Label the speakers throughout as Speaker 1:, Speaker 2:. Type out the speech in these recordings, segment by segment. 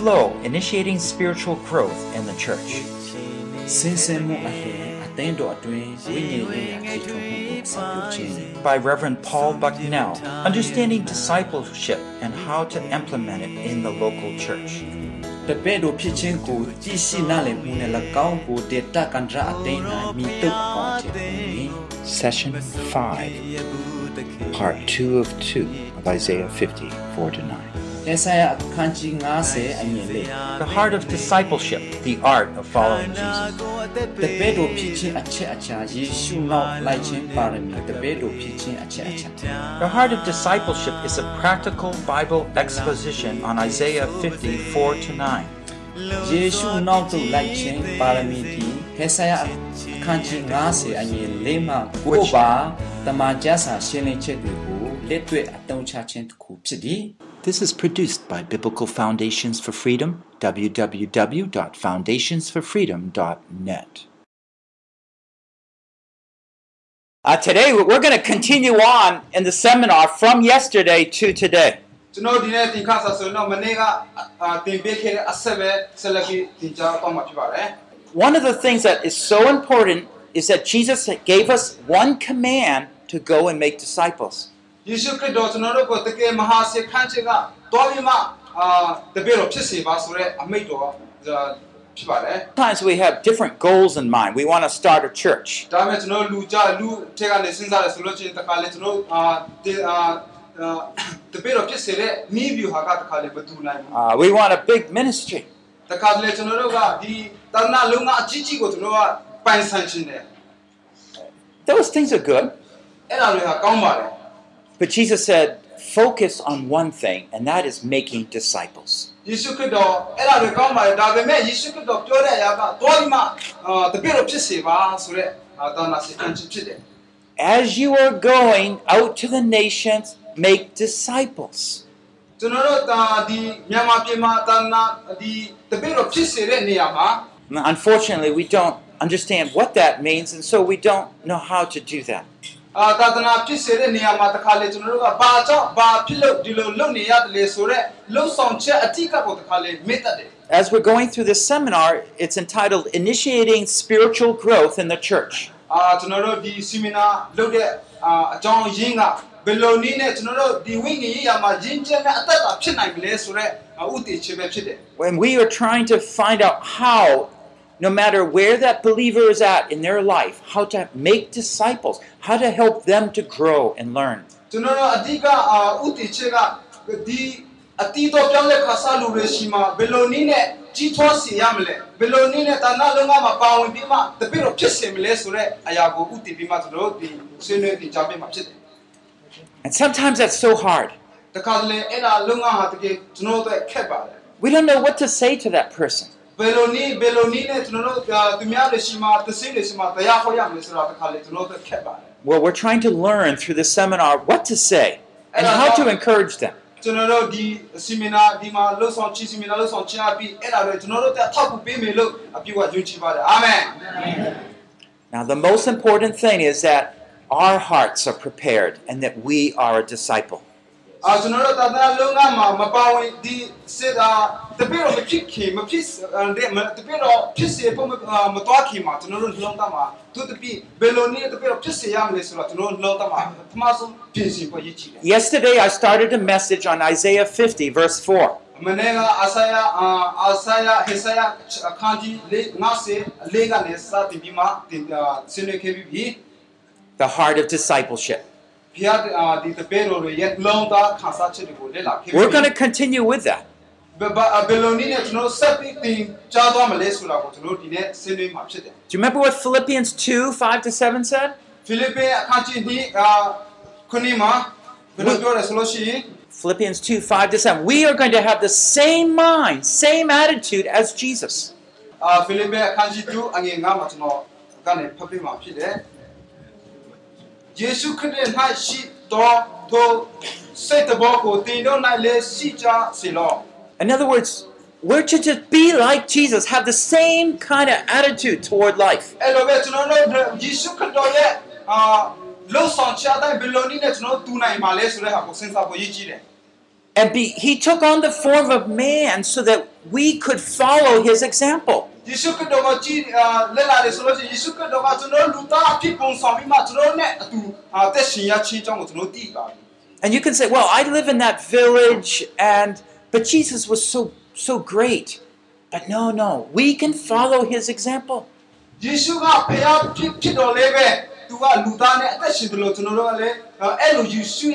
Speaker 1: flow, initiating spiritual growth in the church.
Speaker 2: စင်စင်မှုအလင်းအသင်းတော်အတွင်းဝိညာဉ်ရေးရာတည်ထွင်မှုကိုဆောင်ရွက်ခြင်း
Speaker 1: By Reverend Paul Bucknell, Understanding Discipleship and How to Implement It in the Local Church.
Speaker 2: တပည့်တော်ဖြစ်ခြင်းကိုကြည်ရှိနားလည်မှုနဲ့၎င်းကိုဒေတာကန်ဒရာအသင်း၌မိတုပ်အောင်အထည်ပုံနေ
Speaker 3: Session 5, Part 2 of 2 of Isaiah 50, 4 to 9.
Speaker 2: အစာယအခန်းကြီး90အငယ်လေး
Speaker 1: The heart of discipleship, the art of following Jesus.
Speaker 2: တပည့်တော်ဖြစ်ခြင်းအချက်အချာယေရှုနောက်လိုက်ခြင်းပါရမီတပည့်တော်ဖြစ်ခြင်းအချက်အချာ
Speaker 1: The heart of discipleship is a practical Bible exposition on Isaiah 50, 4 to 9.
Speaker 2: ယေရှုနောက်သို့လိုက်ခြင်းပါရမီဒီဟေဆာယအခန်းကြီး90အငယ်၄မှကိုပါတမန်ကျမ်းစာရှင်းလင်းချက်တွေကိုလက်တွေ့အသုံးချခြင်းတစ်ခုဖြစ်သည်
Speaker 3: this is produced by Biblical Foundations for Freedom, www.foundationsforfreedom.net.
Speaker 1: Uh, today, we're going to continue on in the seminar from yesterday to today. One of the things that is so important is that Jesus gave us one command to go and make disciples.
Speaker 4: ယေရှုခရစ်တော်ကျွန်တော်တို့ကိုတကယ်မဟာစေခန်းခြင်းကတော်ပြီးမှအာတပည့်တော်ဖြစ်စေပါဆိုတဲ့အမိန့်တော်ဖြစ်ပါတယ်
Speaker 1: Sometimes we have different goals in mind. We want to start a church.
Speaker 4: ဒါပေမဲ့ကျွန်တော်လူကြလူထက်ကနေစဉ်းစားရဆိုလို့ချင်းတခါလေကျွန်တော်အာဒီအာတပည့်တော်ဖြစ်စေတဲ့မိဗျူဟာကတခါလေမတူနိုင်ဘူး
Speaker 1: Uh, we want a big ministry.
Speaker 4: တခါလေကျွန်တော်တို့ကဒီတာနာလုံးကအကြီးကြီးကိုကျွန်တော်ကပိုင်ဆိုင်ခြင်းတယ်
Speaker 1: Those things are good.
Speaker 4: အဲ့ဒါတွေဟာကောင်းပါတယ်
Speaker 1: But Jesus said, focus on one thing, and that is making disciples. As you are going out to the nations, make disciples. Unfortunately, we don't understand what that means, and so we don't know how to do that.
Speaker 4: အာသာသနာဖြစ်စေတဲ့နေရာမှာတခါလေကျွန်တော်တို့ကဘာကြောင့်ဘာဖြစ်လို့ဒီလိုလုပ်နေရတယ်လေဆိုတော့လှုပ်ဆောင်ချက်အတိတ်ကိုတခါလေမေ့တတ်တယ်
Speaker 1: As we're going through this seminar, it's entitled Initiating Spiritual Growth in the Church.
Speaker 4: အာကျွန်တော်တို့ဒီဆီမီနာလုပ်တဲ့အာအကြောင်းရင်းကဘယ်လိုနည်းနဲ့ကျွန်တော်တို့ဒီဝိညာဉ်ရေးရာမှာယဉ်ကျေးတဲ့အသက်တာဖြစ်နိုင်မလဲဆိုတော့ဥတည်ချေပဲဖြစ်တယ်
Speaker 1: When we are trying to find out how, no matter where that believer is at in their life, how to make disciples, how to help them to grow and learn.
Speaker 4: ကျွန်တော်တို့အဓိကအာဥတည်ချက်ကဒီအတီးတော့ပြောင်းလဲခါစားလူတွေရှိမှာဘယ်လိုနည်းနဲ့ကြီးထွားစေရမလဲဘယ်လိုနည်းနဲ့တာနာလုံးကမှာပါဝင်ပြီးမှတပည့်တော်ဖြစ်စေမလဲဆိုတော့အရာကိုဥတည်ပြီးမှကျွန်တော်တို့ဒီဆွေးနွေးတင်ကြပေးမှာဖြစ်တယ်
Speaker 1: And sometimes that's so hard.
Speaker 4: တခါတလေအဲ့ဒါလုံးကဟာတကယ်ကျွန်တော်တို့ခက်ပါတယ်
Speaker 1: We don't know what to say to that person.
Speaker 4: ဘယ်လိုနည်းဘယ်လိုနည်းနဲ့ကျွန်တော်တို့သူများတွေရှိမှာသစင်းတွေရှိမှာတရားဟောရမလဲဆိုတာတခါလေကျွန်တော်တို့ခက်ပါတယ်
Speaker 1: Well, we're trying to learn through this seminar what to say and how to encourage them.
Speaker 4: ကျွန်တော်တို့ဒီဆီမီနာဒီမှာလှုပ်ဆောင်ချီဆီမီနာလှုပ်ဆောင်ချင်အပြီးအဲ့ဒါတွေကျွန်တော်တို့တက်ထောက်ကူပေးမယ်လို့အပြည့်အဝယုံကြည်ပါတယ်အာမင်
Speaker 1: Now, the most important thing is that our hearts are prepared and that we are a disciple.
Speaker 4: အာကျွန်တော်တို့တာတာလုံးကမှာမပါဝင်ဒီစစ်တာတပည့်တော်မဖြစ်ခင်မဖြစ်တဲ့တပည့်တော်ဖြစ်စေဖို့မတော်ခင်မှာကျွန်တော်တို့လုံးသားမှာသူတပည့်ဘယ်လိုနည်းတပည့်တော်ဖြစ်စေရမလဲဆိုတော့ကျွန်တော်တို့လုံးသားမှာပထမဆုံးပြင်ဆင်ဖို့ရည်ကြည်တယ်
Speaker 1: Yesterday, I started a message on Isaiah 50, verse 4.
Speaker 4: မနေ့ကအာဆာယအာဆာယဟေဆာယအခန်းကြီးလေး90လေးကနေစတင်ပြီးမှတင်ဆင်းနေခဲ့ပြီး
Speaker 1: The heart of discipleship. We're going to continue with that. Do you remember what Philippians 2 5 to 7 said? Philippians 2 5 to 7. We are going to have the same mind, same attitude as Jesus.
Speaker 4: ယ်9မှာကျွန်တော်ကနေဖတ်ပြမှာဖြစ်တယ်ယေရှုခရစ်၌ရှိတော်ထိုစိတ်တော်ကိုတင်တော့၌လည်းရှိကြစေလော
Speaker 1: In other words, we're to just be like Jesus, have the same kind of attitude toward life.
Speaker 4: အဲ့လိုပဲကျွန်တော်တို့ယေရှုခရစ်တော်ရဲ့အာလုံဆောင်ချတဲ့အတိုင်းဘယ်လိုနည်းနဲ့ကျွန်တော်တို့တူနိုင်မှာလဲဆိုတဲ့ဟာကိုစဉ်းစားဖို့ရည်ကြီးတယ်
Speaker 1: And be, he took on the form of man so that we could follow his example.
Speaker 4: Yesu.
Speaker 1: And you can say, well, I live in that village and but Jesus was so so great. But no, no, we can follow his example.
Speaker 4: Yesu ga pe ya ki ki do le be tu ga luta ne te shi tu lo tu no le e lo Yesu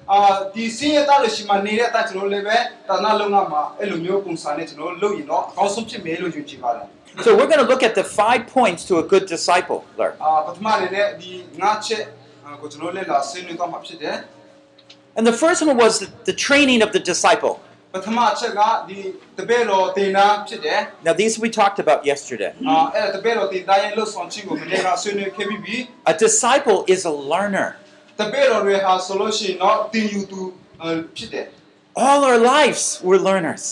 Speaker 4: လည်းအဲ့လိုယေရှုရဲ့လို့ဆောင်ချက်တာယေရှုရဲ့ဖြစ်အာဒီစင်းရတာလို့ရှိမှနေတဲ့အတိုင်းကျွန်တော်လည်းပဲတာနာလုံးကမှာအဲ့လိုမျိုးပုံစံနဲ့ကျွန်တော်လုပ်ရင်တော့အကောင်းဆုံးဖြစ်မယ်လို့ယုံကြည်ပါတယ်
Speaker 1: So we're going to look at the five points to a good disciple. Learn.
Speaker 4: အာပထမအနေနဲ့ဒီငါချက်အာကိုကျွန်တော်လည်းလာဆင်းနေတော့မှာဖြစ်တယ်
Speaker 1: And the first one was the, the training of the disciple.
Speaker 4: ပထမအချက်ကဒီတပည့်တော်တင်နာဖြစ်တယ်
Speaker 1: Now these we talked about yesterday.
Speaker 4: အာအဲ့ဒါတပည့်တော်တင်သားရဲ့လို့ဆောင်ခြင်းကိုမနေ့ကဆွေးနွေးခဲ့ပြီးပြီ
Speaker 1: A disciple is a learner.
Speaker 4: တပည့်တော်တွေဟာဆိုလို့ရှိရင်တော့တင်ယူသူအာဖြစ်တယ်
Speaker 1: All our lives we're learners.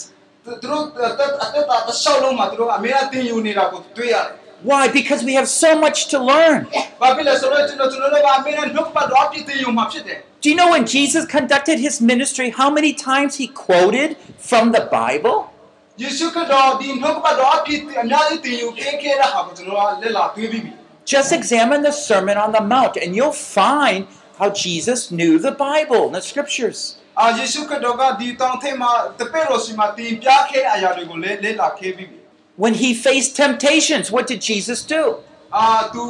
Speaker 4: သူတို့အသက်အသက်တာတစ်လျှောက်လုံးမှာသူတို့အမေကတင်ယူနေတာကိုတွေ့ရတယ်
Speaker 1: Why? Because we have so much to learn.
Speaker 4: ။ဘာဖြစ်လဲဆိုတော့ကျွန်တော်ကျွန်တော်တို့ကအမေနဲ့နှုတ်ပတ်တော်အပြည့်တင်ယူမှာဖြစ်တယ်
Speaker 1: Do you know when Jesus conducted his ministry, how many times he quoted from the Bible?
Speaker 4: ။ယေရှုခရစ်တော်ဒီနှုတ်ပတ်တော်အပြည့်အများကြီးတင်ယူပေးခဲ့တဲ့ဟာကိုကျွန်တော်ကလက်လာတွေးပြီးပြီ
Speaker 1: Just examine the Sermon on the Mount and you'll find how Jesus knew the Bible and the scriptures.
Speaker 4: ။အာယေရှုခရစ်တော်ကဒီတောင်ထိပ်မှာတပည့်တော်စီမှာတင်ပြခဲ့တဲ့အရာတွေကိုလည်းလက်လာခဲ့ပြီးပြီ
Speaker 1: When he faced temptations, what did Jesus do?
Speaker 4: ။အာသူ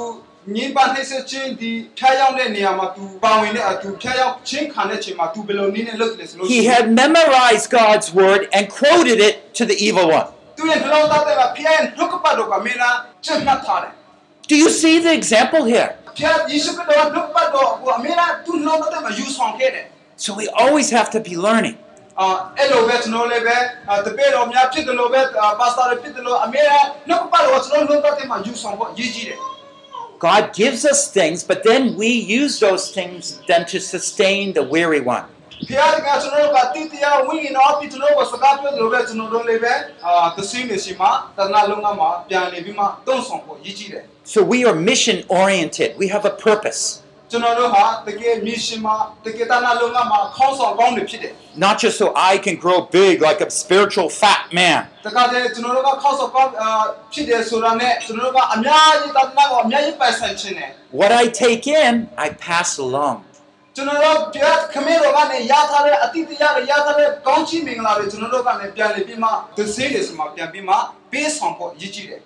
Speaker 4: ညင်ပါနှိမ့်ဆက်ခြင်းဒီဖျားရောက်တဲ့နေရာမှာသူပါဝင်တဲ့အတူဖျားရောက်ခြင်းခံတဲ့ချိန်မှာသူဘယ်လိုနည်းနဲ့လုပ်တယ်ဆိုလို့
Speaker 1: He had memorized God's word and quoted it to the evil one.
Speaker 4: သူရဲ့နှလုံးသားထဲမှာဖျားရဲ့နှုတ်ပတ်တော်ကမင်းလားကျင့်မှတ်ထားတယ်
Speaker 1: Do you see the example here? ။ So we always have to be learning. God gives us things, but then we use those things then to sustain the weary one.
Speaker 4: ဖျားကကျွန်တော်တို့ကတိတရားဝိညာဉ်တော်ပြီးကျွန်တော်တို့ကစကားပြောတယ်လို့ပဲကျွန်တော်တို့လည်းပဲအာသစင်းနေစီမှာတဏှာလုံးကမှာပြန်နေပြီးမှတုံ့ဆောင်ဖို့ရည်ကြီးတယ်
Speaker 1: So we are mission oriented. We have a purpose.
Speaker 4: ကျွန်တော်တို့ဟာတကယ်မစ်ရှင်မှာတကယ်တဏှာလုံးကမှာခေါင်းဆောင်ကောင်းတွေဖြစ်တယ်
Speaker 1: Not just so I can grow big like a spiritual fat man.
Speaker 4: တခါတည်းကျွန်တော်တို့ကခေါင်းဆောင်ကောင်းအာဖြစ်တယ်ဆိုတာနဲ့ကျွန်တော်တို့ကအများကြီးတဏှာကိုအများကြီးပိုင်ဆိုင်ခြင်းတယ်
Speaker 1: What I take in, I pass along.
Speaker 4: ကျွန်တော်တို့ပြတ်ခမဲတော်ကနေရထားတဲ့အတိတ်တရားတွေရထားတဲ့ကောင်းချီးမင်္ဂလာတွေကျွန်တော်တို့ကနေပြန်လေပြီးမှသစေးတွေဆိုမှပြန်ပြီးမှပေးဆောင်ဖို့ရည်ကြည်တယ်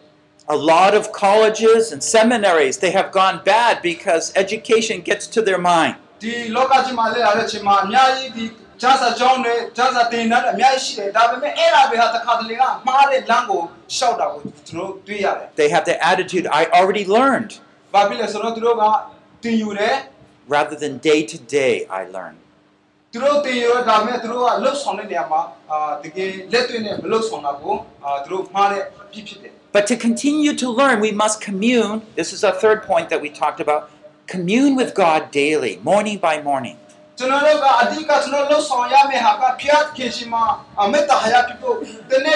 Speaker 1: A lot of colleges and seminaries, they have gone bad because education gets to their mind.
Speaker 4: ဒီလောကကြီးမှာလည်းရတဲ့အချိန်မှာအများကြီးဒီဂျာစာကျောင်းတွေဂျာစာတင်တန်းတွေအများကြီးရှိတယ်ဒါပေမဲ့အဲ့ဒါတွေဟာတစ်ခါတလေကမှားတဲ့လမ်းကိုရှောက်တာကိုကျွန်တော်တို့တွေ့ရတယ်
Speaker 1: They have the attitude, I already learned,
Speaker 4: ။ဘာဖြစ်လဲဆိုတော့သူတို့ကတင်ယူတယ်
Speaker 1: rather than day to day, I learn.
Speaker 4: သူတို့တင်ယူတော့ဒါပေမဲ့သူတို့ကလှုပ်ဆောင်တဲ့နေရာမှာအာတကယ်လက်တွေ့နဲ့မလှုပ်ဆောင်တာကိုအာသူတို့မှားတဲ့အဖြစ်ဖြစ်တယ်
Speaker 1: But to continue to learn, we must commune. This is a third point that we talked about. Commune with God daily, morning by morning.
Speaker 4: चुनलोग अधिक चुनलो सोया में हाका फियात खेशिमा अमित हयाटिको तने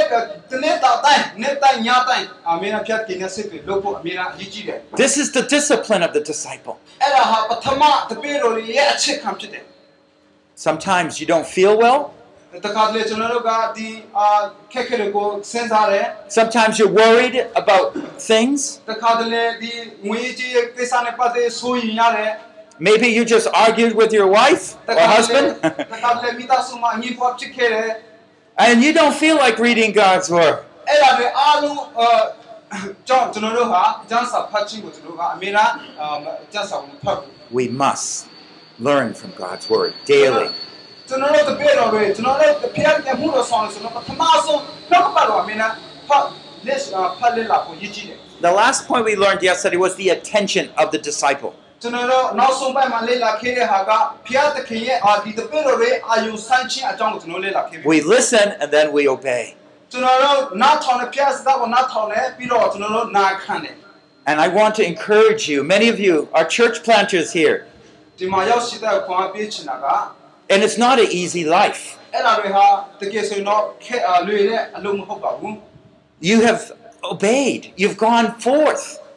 Speaker 4: तने ताताएँ नेताएँ याताएँ अमेरा फियात किन्या से पे लोगो अमेरा हिजीरे
Speaker 1: This is the discipline of the disciple.
Speaker 4: एरा हा पथमा तपेरो लिए अच्छे काम चिते
Speaker 1: Sometimes you don't feel well. Sometimes you're worried about things. Maybe you just argued with your wife or husband. and you don't feel like reading God's Word. We must learn from God's Word daily. The last point we learned yesterday was the attention of the disciple.
Speaker 4: ကျွန်တော်တို့နောက်ဆုံးပိုင်းမှာလေ့လာခဲ့တဲ့ဟာကဖျားသခင်ရဲ့အာဒီတပည့်တော်တွေအာယုဆိုင်ခြင်းအကြောင်းကိုကျွန်တော်လေ့လာခဲ့ပြီ
Speaker 1: We listen and then we obey.
Speaker 4: ကျွန်တော်တို့နားထောင်တဲ့ဖျားစကားကိုနားထောင်တယ်ပြီးတော့ကျွန်တော်တို့နာခံတယ်
Speaker 1: And I want to encourage you, many of you are church planters here,
Speaker 4: ဒီမှာရောက်ရှိတဲ့ခွန်အားပေးချင်တာက
Speaker 1: and it's not an easy life.
Speaker 4: အဲ့ဒါတွေဟာတကယ်ဆိုရင်တော့ခက်အာလွေတဲ့အလုံးမဟုတ်ပါဘူး
Speaker 1: You have obeyed, you've gone forth,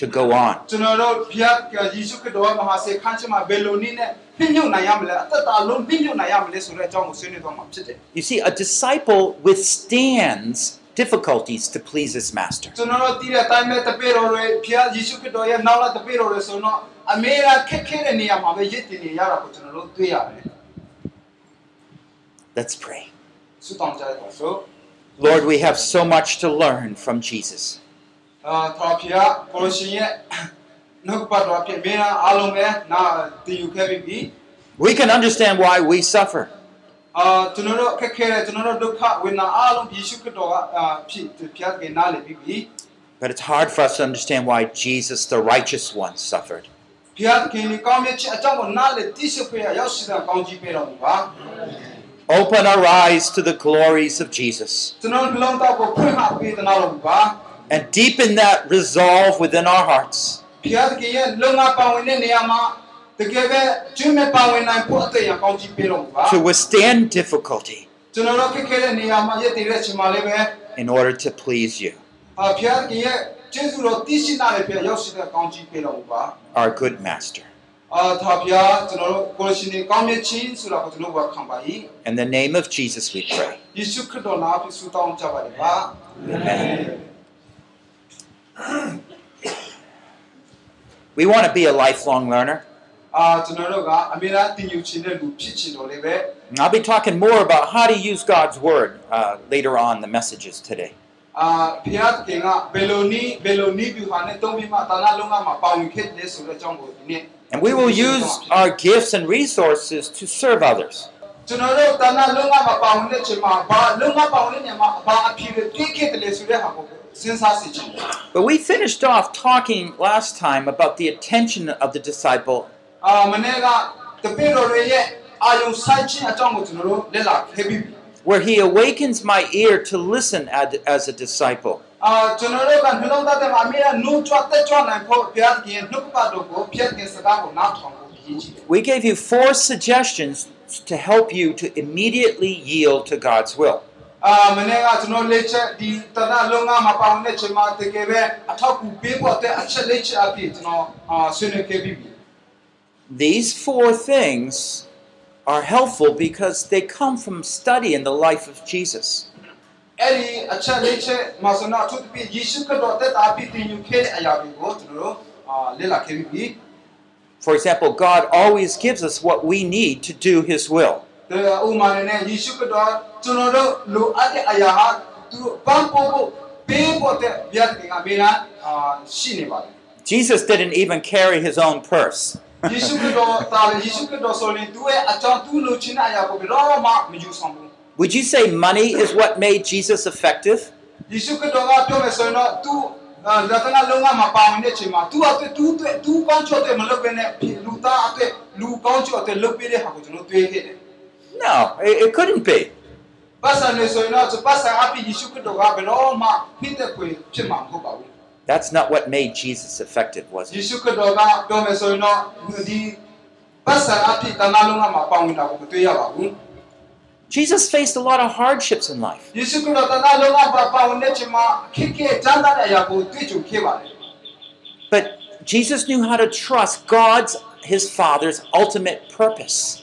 Speaker 1: to go on. You see, a disciple withstands difficulties to please his master. Let's pray. Lord, we have so much to learn from Jesus.
Speaker 4: အာတော်ဖျားကိုလိုရှင်ရဲ့နှုတ်ပတ်တော်ဖြစ်မင်းအားလုံးပဲနာတည်ယူခဲ့ပြီးပြီ
Speaker 1: We can understand why we suffer.
Speaker 4: အာကျွန်တော်တို့ခက်ခဲတဲ့ကျွန်တော်တို့ဒုက္ခဝေဒနာအားလုံးယေရှုခရစ်တော်ကအာဖြစ်ဖျားကနားလည်ပြီးပြီ
Speaker 1: But it's hard for us to understand why Jesus, the righteous one, suffered.
Speaker 4: ဖျားခင်ဒီကောင်းမြတ်ခြင်းအကြောင်းကိုနားလည်သိရှိဖို့ရောက်ရှိတဲ့ကောင်းကြီးပေးတော်မူပါ
Speaker 1: Open our eyes to the glories of Jesus and deepen that resolve within our hearts. To withstand difficulty in order to please you. Our good master. In the name of Jesus we pray. Amen. we want to be a lifelong learner. I'll be talking more about how to use God's Word uh, later on the messages today. And we will use our gifts and resources to serve others.
Speaker 4: ကျွန်တော်တို့တာနာလုံးကမှာပါဝင်တဲ့ချိန်မှာဘာလုံးကပါဝင်တဲ့နေရာမှာဘာအဖြစ်တွေတွေ့ခဲ့တယ်ဆိုတဲ့ဟာကိုစဉ်းစားစီခြင်း
Speaker 1: But we finished off talking last time about the attention of the disciple
Speaker 4: အာမနေ့ကတပည့်တော်တွေရဲ့အာယုံဆိုင်ခြင်းအကြောင်းကိုကျွန်တော်တို့လက်လာခဲ့ပြီးပြီ
Speaker 1: where he awakens my ear to listen as, as a disciple.
Speaker 4: အာကျွန်တော်တို့ကနှလုံးသားထဲမှာအမြဲတမ်းနှုတ်ကြွတက်ကြွနိုင်ဖို့ဘုရားသခင်ရဲ့နှုတ်ကပတ်တော်ကိုဖျက်ခင်စကားကိုနားထောင်ဖို့ရည်ကြီးတယ်
Speaker 1: We gave you four suggestions to help you to immediately yield to God's will. These four things are helpful because they come from study in the life of Jesus. For example, God always gives us what we need to do His will. Jesus didn't even carry his own purse. Would you say money is what made Jesus effective?
Speaker 4: ယေရှုခရစ်တော်ကပြောမယ်ဆိုရင်တော့သူလက္ခဏာလုံးဝမပါဝင်တဲ့အချိန်မှာသူ့အတွက်သူ့အတွက်သူကောင်းချောတဲ့မလုပ်ဘဲနဲ့လူသားအတွက်လူကောင်းချောတဲ့လုပ်ပေးတဲ့ဟာကိုကျွန်တော်တွေ့ခဲ့တယ်
Speaker 1: No, it, it couldn't be.
Speaker 4: ။ပတ်စံနေဆိုရင်တော့ပတ်စံအပြည့်ယေရှုခရစ်တော်ကဘယ်တော့မှဖိတဲ့ခွေဖြစ်မှာမဟုတ်ပါဘူး
Speaker 1: That's not what made Jesus effective, was
Speaker 4: ယေ
Speaker 1: it?
Speaker 4: ရှုခရစ်တော်ကပြောမယ်ဆိုရင်တော့ဒီပတ်စံအပြည့်တနာလုံးဝမပါဝင်တာကိုမတွေ့ရပါဘူး
Speaker 1: Jesus faced a lot of hardships in life. But Jesus knew how to trust God's, his Father's ultimate purpose.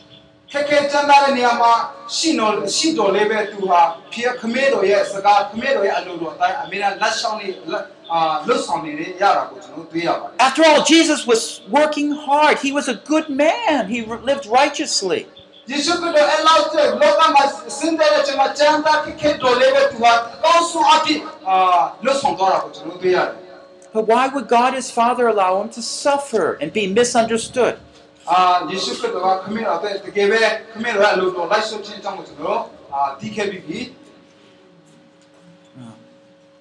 Speaker 1: After all, Jesus was working hard. He was a good man. He lived righteously
Speaker 4: loka masindele chenda kike dolebe tuwa aki lo sondora.
Speaker 1: But why would God his Father allow him to suffer and be misunderstood?
Speaker 4: Ah.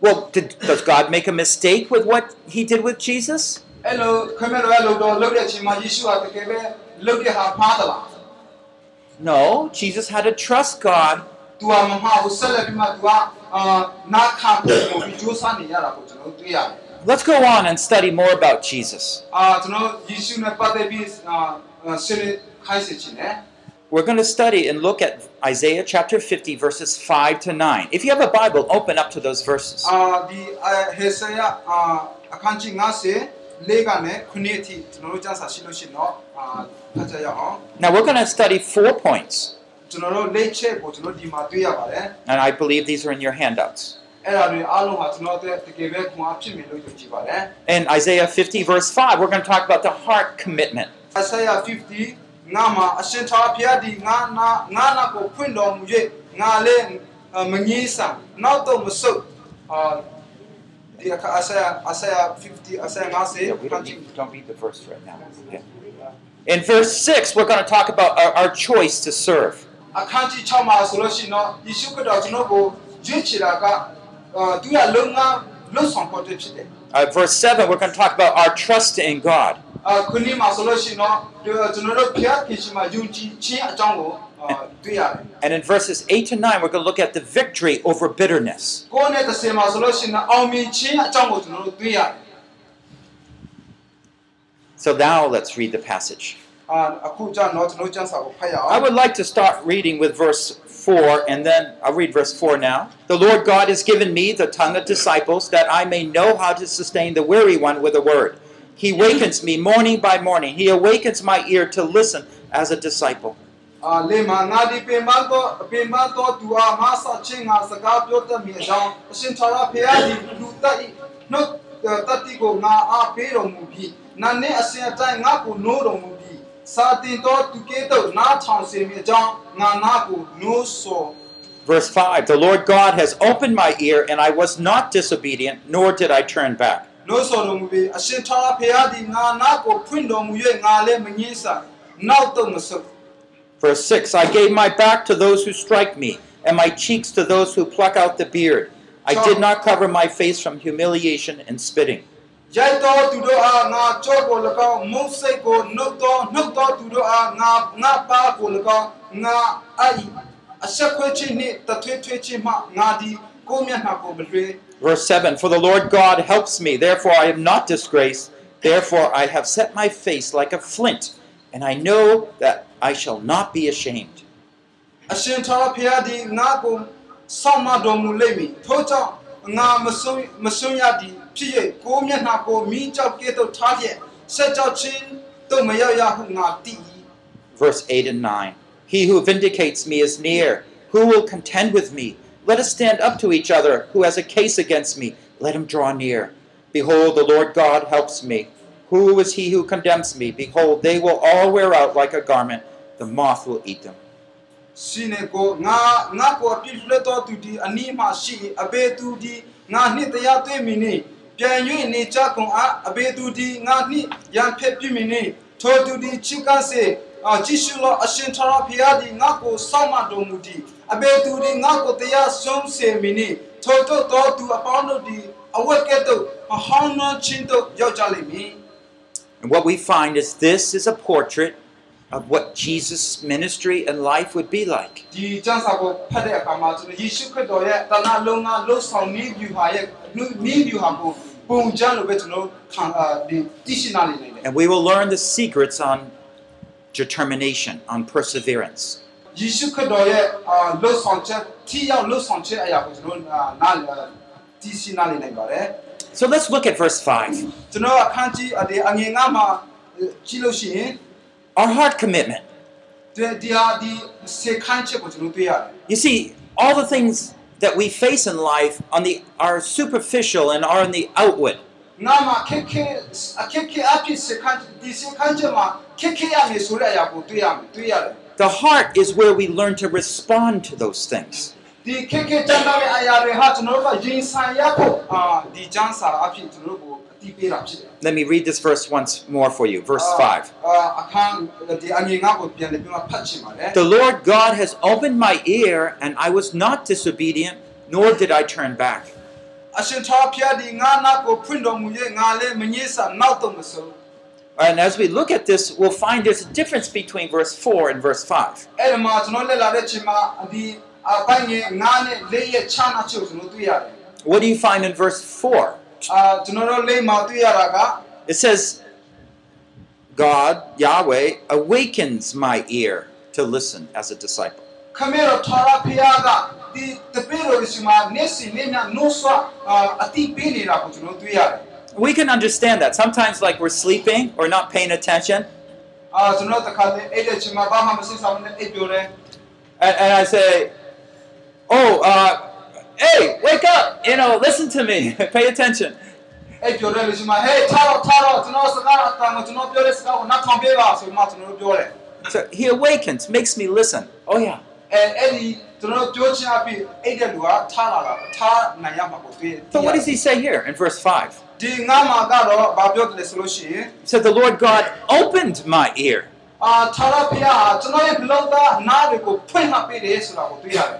Speaker 1: Well, did, does God make a mistake with what he did with Jesus? No, Jesus had to trust God. Let's go on and study more about Jesus. We're going to study and look at Isaiah chapter 50, verses 5 to 9. If you have a Bible, open up to those verses. Now we're going to study four points. And I believe these are in your handouts. In Isaiah 50, verse 5, we're going to talk about the heart commitment.
Speaker 4: Isaiah 50,
Speaker 1: don't the verse right now. In verse 6, we're going to talk about our, our choice to serve. Uh, verse 7, we're going to talk about our trust in God. And in verses 8 to 9, we're going to look at the victory over bitterness. So now let's read the passage. I would like to start reading with verse 4, and then I'll read verse 4 now. The Lord God has given me the tongue of disciples, that I may know how to sustain the weary one with a word. He wakens me morning by morning. He awakens my ear to listen as a disciple.
Speaker 4: အာလေမာငါဒီပင်မတော့ပင်မတော့သူအားမဆချင်းငါစကားပြောတတ်မိအကြောင်းအရှင်သာရဖေရဒီလူတက်ဤနှုတ်တတ်တိကိုငါအားပေးတော်မူပြီးနာနဲ့အစဉ်အတိုင်းငါကိုနိုးတော်မူပြီးစာတင်တော်သူကဲ့သို့နားထောင်စေမိအကြောင်းငါနာကိုနိုးစော
Speaker 1: Verse 5 The Lord God has opened my ear, and I was not disobedient, nor did I turn back.
Speaker 4: နိုးစောတော်မူပြီးအရှင်သာရဖေရဒီငါနာကိုဖွင့်တော်မူ၍ငါလည်းမငင်းဆန်နောက်တော့မဆုတ်
Speaker 1: Verse 6 I gave my back to those who strike me, and my cheeks to those who pluck out the beard. I did not cover my face from humiliation and spitting.
Speaker 4: ရိုက်တော်သူတို့အားငါကြောကို၎င်းမုတ်စိတ်ကိုနှုတ်တော်နှုတ်တော်သူတို့အားငါငါပါကို၎င်းငါအိအဆက်ခွေခြင်းနှင့်တထွေးထွေးခြင်းမှငါဒီကိုမျက်နှာကိုမလွှဲ
Speaker 1: Verse 7 For the Lord God helps me, therefore I am not disgraced. Therefore I have set my face like a flint, and I know that I shall not be ashamed.
Speaker 4: အရှင်သာရဖျားဒီငါကိုဆောင်းမတော်မူလိမ့်မည်ထို့ကြောင့်ငါမဆုံးမဆုံးရသည်ဖြစ်၍ကိုမျက်နှာကိုမိကြောက်ကဲ့သို့ထားဖြင့်ဆက်ကြောက်ခြင်းတို့မရောက်ရဟုငါတည်၏
Speaker 1: Verse 8 and 9 He who vindicates me is near. Who will contend with me? Let us stand up to each other. Who has a case against me? Let him draw near. Behold, the Lord God helps me. Who is he who condemns me? Behold, they will all wear out like a garment. The moth will eat them.
Speaker 4: ရှိနေကိုငါငါကိုပြည့်လွတ်တော်သူဒီအနီးမှရှိအဘေသူဒီငါနှစ်တရားတွေ့မီနေပြန်၍နေကြကုန်အားအဘေသူဒီငါနှစ်ရန်ဖက်ပြမီနေထိုသူဒီချစ်ကစေအာကြည့်ရှုလောအရှင်ထရာဖျားဒီငါကိုစောင့်မတော်မူဒီအဘေသူဒီငါကိုတရားဆုံးစေမီနေထိုတို့တော်သူအပေါင်းတို့ဒီအဝက်ကဲ့သို့မဟောင်းနှချင်းတို့ရောက်ကြလိမ့်မည်
Speaker 1: And what we find is this is a portrait of what Jesus' ministry and life would be like. And we will learn the secrets on determination, on perseverance.
Speaker 4: ယေရှုခရစ်တော်ရဲ့အာလှုပ်ဆောင်ချက်ထိရောက်လှုပ်ဆောင်ချက်အရာကိုကျွန်တော်အာနားသိရှိနာနေနိုင်ပါတယ်
Speaker 1: So let's look at verse 5.
Speaker 4: ကျွန်တော်အခန်းကြီးအဒီအငယ်ငါမှာကြည့်လို့ရှိရင်
Speaker 1: Our heart commitment.
Speaker 4: ဒီဒီဟာဒီစေခိုင်းချက်ကိုကျွန်တော်တွေ့ရတယ်
Speaker 1: You see, all the things that we face in life on the are superficial and are in the outward.
Speaker 4: ငါမှာခက်ခဲအခက်ခဲအဖြစ်စေခိုင်းဒီစေခိုင်းချက်မှာခက်ခဲရမယ်ဆိုတဲ့အရာကိုတွေ့ရမယ်တွေ့ရတယ်
Speaker 1: The heart is where we learn to respond to those things.
Speaker 4: ဒီခက်ခဲကြမ်းတဲ့အရာတွေဟာကျွန်တော်တို့ကရင်ဆိုင်ရဖို့အာဒီကျမ်းစာအဖြစ်ကျွန်တော်တို့ကိုအတိပေးတာဖြစ်တယ်
Speaker 1: Let me read this verse once more for you. Verse 5.
Speaker 4: အာအခန်းဒီအငယ်ငါကိုပြန်ပြီးမှဖတ်ချင်ပါတယ်
Speaker 1: The Lord God has opened my ear, and I was not disobedient, nor did I turn back.
Speaker 4: အရှင်သာဖျားဒီငါနာကိုဖွင့်တော်မူရဲ့ငါလည်းမငြိစာနောက်တော့မစိုး
Speaker 1: And as we look at this, we'll find there's a difference between verse 4 and verse 5. What do you find in verse 4? It says, God, Yahweh, awakens my ear to listen as a disciple. We can understand that. Sometimes, like we're sleeping or not paying attention. And, and I say, Oh, uh, hey, wake up! You know, listen to me, pay attention.
Speaker 4: အဲ့ပြောတယ်လို့ရှိမှာဟေးထားတော့ထားတော့ကျွန်တော်စကားအတန်ကိုကျွန်တော်ပြောတဲ့စကားကိုနောက်ထောင်ပေးပါဆိုမှကျွန်တော်တို့ပြောတယ်
Speaker 1: So he awakens, makes me listen. Oh, yeah.
Speaker 4: အဲအဲ့ဒီကျွန်တော်တို့ပြောချင်အဖြစ်အဲ့တဲ့လူကထားလာတာထားနိုင်ရမှာကိုတွေ့
Speaker 1: So, what does he say here in verse 5?
Speaker 4: ဒီငါမှာကတော့ဘာပြောတယ်လဲဆိုလို့ရှိရင်
Speaker 1: He said, The Lord God opened my ear.
Speaker 4: အာထာရဖျားကျွန်တော်ရဲ့ဘလော့သားနားတွေကိုဖွင့်မှပေးတယ်ဆိုတာကိုတွေ့ရတယ်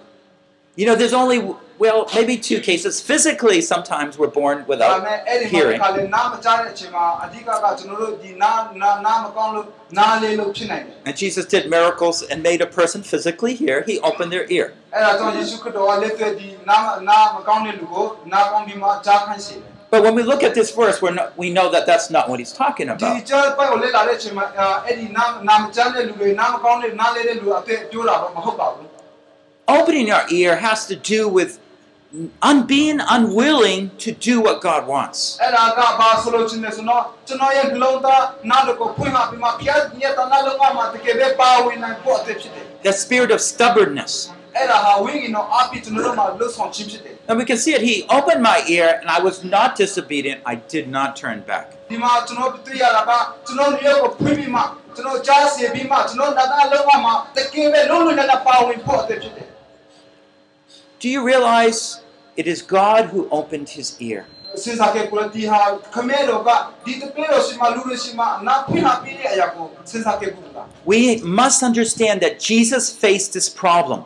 Speaker 1: You know, there's only, well, maybe two cases. Physically, sometimes we're born without hearing. And Jesus did miracles and made a person physically hear. He opened their ear. But when we look at this verse, we we know that that's not what he's talking about opening our ear has to do with un- being unwilling to do what God wants. The spirit of stubbornness. And we can see it. He opened my ear, and I was not disobedient. I did not turn back. Do you realize it is God who opened his ear? We must understand that Jesus faced this problem.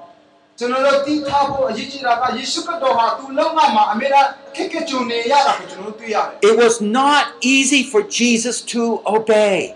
Speaker 1: It was not easy for Jesus to obey.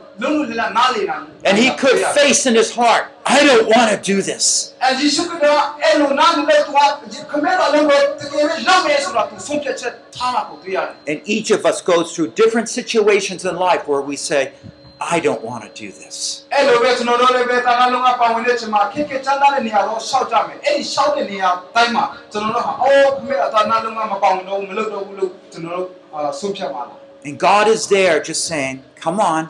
Speaker 1: And he could face in his heart, I don't want to do this. And each of us goes through different situations in life where we say, I don't want to do this. And God is there just saying, Come on.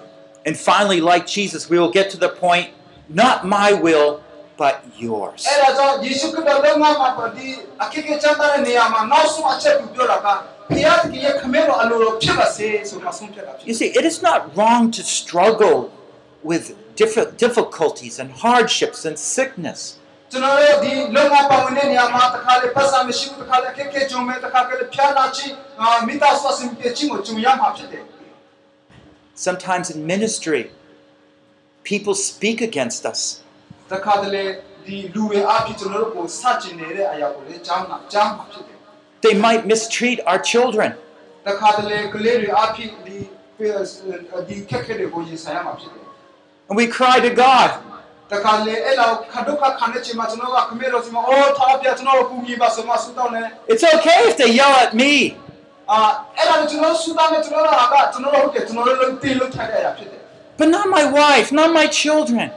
Speaker 1: And finally, like Jesus, we will get to the point, not my will, but yours. You see, it is not wrong to struggle with diff- difficulties and hardships and sickness sometimes in ministry, people speak against us. They might mistreat our children. And we cry to God. It's okay if they yell at me. But not my wife, not my children.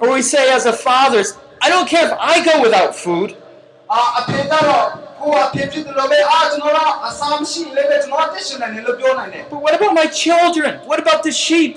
Speaker 1: Or we say as a fathers, I don't care if I go without food. But what about my children? What about the sheep?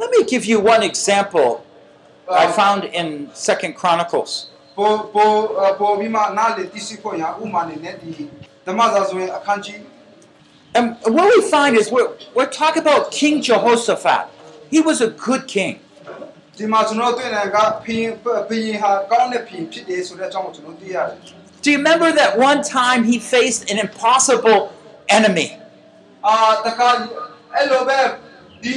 Speaker 1: Let me give you one example I found in Second Chronicles.
Speaker 4: ပေါ်ပေါ်ပေါ်ပြီးမှနားလေတရှိဖို့ရဥမာနေနဲ့ဒီဓမ္မစာဆိုရင်အခန်းကြီး
Speaker 1: And what we find is we're, we're talking about King Jehoshaphat. He was a good king.
Speaker 4: ဒီမှာကျွန်တော်တွေ့တယ်ကဖင်ဖင်ဟာကောင်းတဲ့ဖင်ဖြစ်တယ်ဆိုတဲ့အကြောင်းကိုကျွန်တော်သိရတယ်
Speaker 1: Do you remember that one time he faced an impossible enemy?
Speaker 4: အာတခါအဲ့လိုပဲဒီ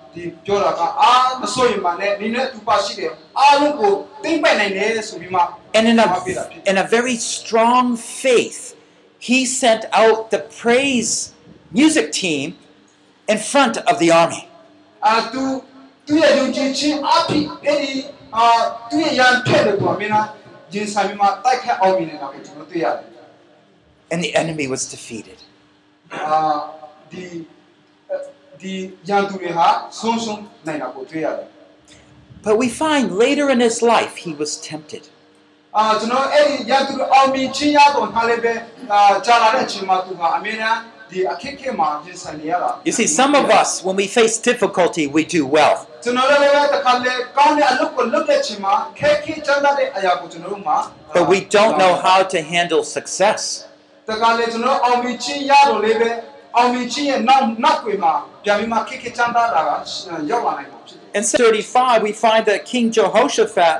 Speaker 4: ဘုရားကသူရှိမှာဒီပြောတာကအာမစိုးရင်ပါနဲ့နင်းနဲ့သူပါရှိတယ်အားလုံးကိုသိမ့်ပိုက်နိုင်တယ်ဆိုပြီးမှ
Speaker 1: And in a,
Speaker 4: ပြတာဖြစ်
Speaker 1: in a very strong faith, he sent out the praise music team in front of the army.
Speaker 4: အာသူသူရဲ့ယုံကြည်ခြင်းအဖြစ်အဲ့ဒီအာသူရဲ့ရန်ဖက်တယ်ကွာမင်းလားဂျင်းဆိုင်မှာတိုက်ခတ်အောင်မြင်နေတာကိုကျွန်တော်တွေ့ရတယ်
Speaker 1: And the enemy was defeated. But we find later in his life he was tempted. You see, some of us, when we face difficulty, we do well. But we don't know how to handle success.
Speaker 4: တခါလေကျွန်တော်အောင်မြင်ခြင်းရတော့လည်းပဲအောင်မြင်ခြင်းရဲ့နောက်နောက်ွယ်မှာပြန်ပြီးမှခက်ခဲချမ်းသာတာကရောက်လာနိုင်မှာဖြစ်တယ်
Speaker 1: In 35, we find that King Jehoshaphat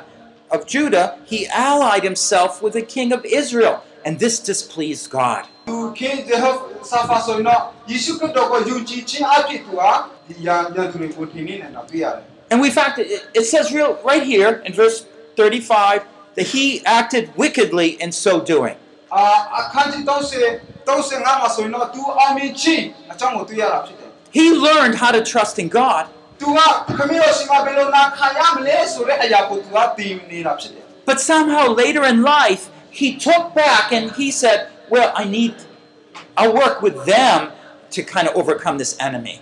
Speaker 1: of Judah, he allied himself with the king of Israel, and this displeased God.
Speaker 4: သူခင်ဂျေဟ်ဆာဖာဆိုရင်တော့ယေရှုခရစ်တော်ကိုယုံကြည်ခြင်းအဖြစ်သူဟာဒီရန်ရန်သူတွေကိုထင်နေနေတာတွေ့ရတယ်
Speaker 1: And we fact it, it says real right here in verse 35 that he acted wickedly in so doing. He learned how to trust in God. But somehow later in life, he took back and he said, Well, I need, I'll work with them to kind of overcome this enemy.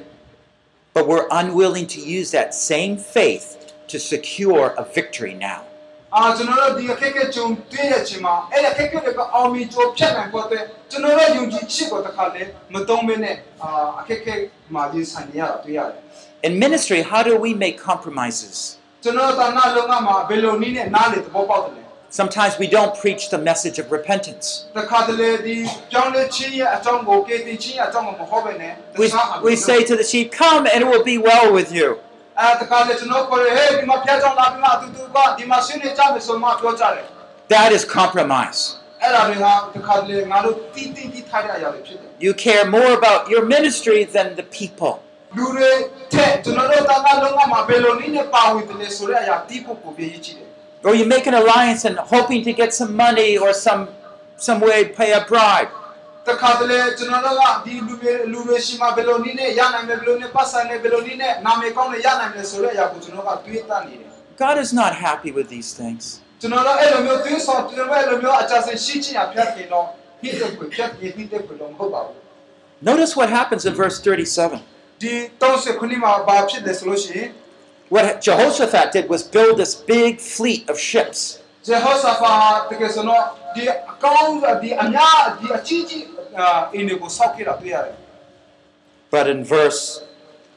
Speaker 4: but we're unwilling to use that same faith to secure a victory now. In ministry, how do we make compromises? Sometimes we don't preach the message of repentance. We, we say to the sheep, Come and it will be well with you. That is compromise. You care more about your ministry than the people. Or you make an alliance and hoping to get some money or some some way pay a bribe. God is not happy with these things. Notice what happens in verse 37 what Jehoshaphat did was build this big fleet of ships. But in verse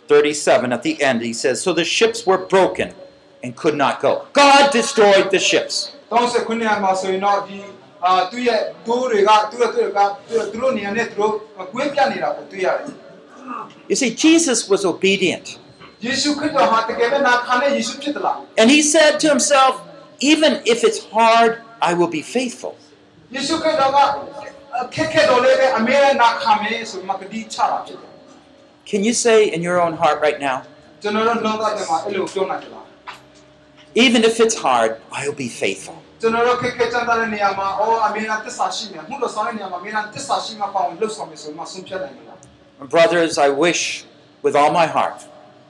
Speaker 4: 37 at the end, he says, So the ships were broken and could not go. God destroyed the ships. You see, Jesus was obedient. And he said to himself, even if it's hard, I will be faithful. Can you say in your own heart right now, even if it's hard, I'll be faithful. Brothers, I wish with all my heart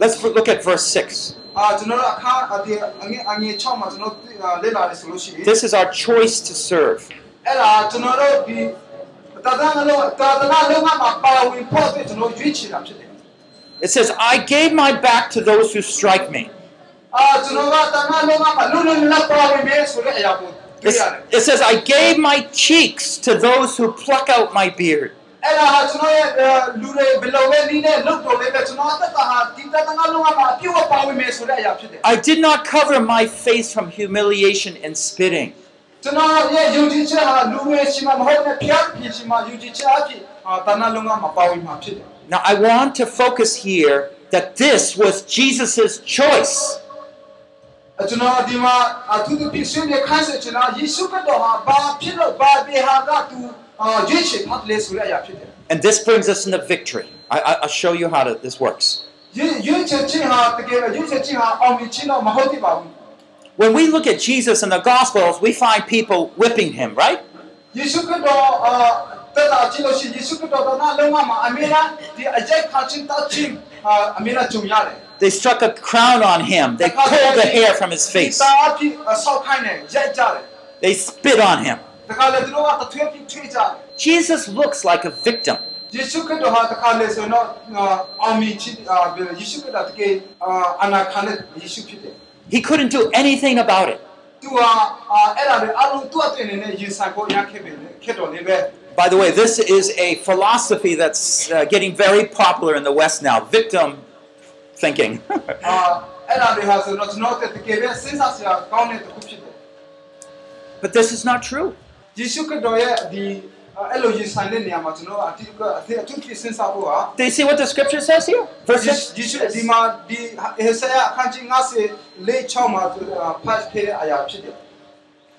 Speaker 4: Let's look at verse 6. This is our choice to serve. It says, I gave my back to those who strike me. It says, I gave my cheeks to those who pluck out my beard. I did not cover my face from humiliation and spitting. Now I want to focus here that this was Jesus' choice.
Speaker 5: Now,
Speaker 4: and this brings us into victory. I, will show you how to, this works. When we look at Jesus in the Gospels, we find people whipping him, right? They struck a crown on him. They pulled the hair from his face. They spit on him. Jesus looks like a victim. He couldn't do anything about it. By the way, this is a philosophy that's uh, getting very popular in the West now victim thinking. but this is not true.
Speaker 1: Do you see what the scripture says here? Verse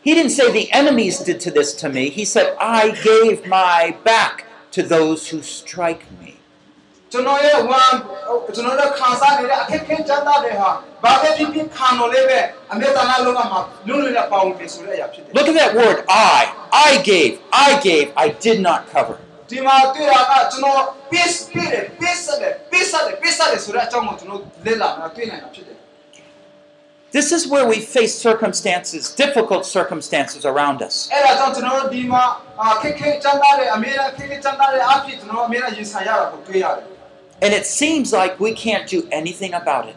Speaker 1: He didn't say the enemies did to this to me. He said, I gave my back to those who strike me.
Speaker 4: ကျွန်တော်ရဲ့ဝမ်းကျွန်တော်တို့ခံစားနေတဲ့အခက်အခဲကြမ်းတာတွေဟာဘာပဲဖြစ်ဖြစ်ခံလို့လည်းပဲအမြဲတမ်းလုံးဝမှာလွတ်လွတ်နဲ့ပေါင်းပြီးဆိုတဲ့အရာဖြစ်တယ်
Speaker 1: Look at that word, I. I gave. I gave. I did not cover.
Speaker 4: ဒီမှာတွေ့တာကကျွန်တော် peace ပြည့်တယ် peace တယ် peace တယ် peace တယ်ဆိုတဲ့အကြောင်းကိုကျွန်တော်လေ့လာတာတွေ့နိုင်တာဖြစ်တယ်
Speaker 1: This is where we face circumstances, difficult circumstances around us. And it seems like we can't do anything about it.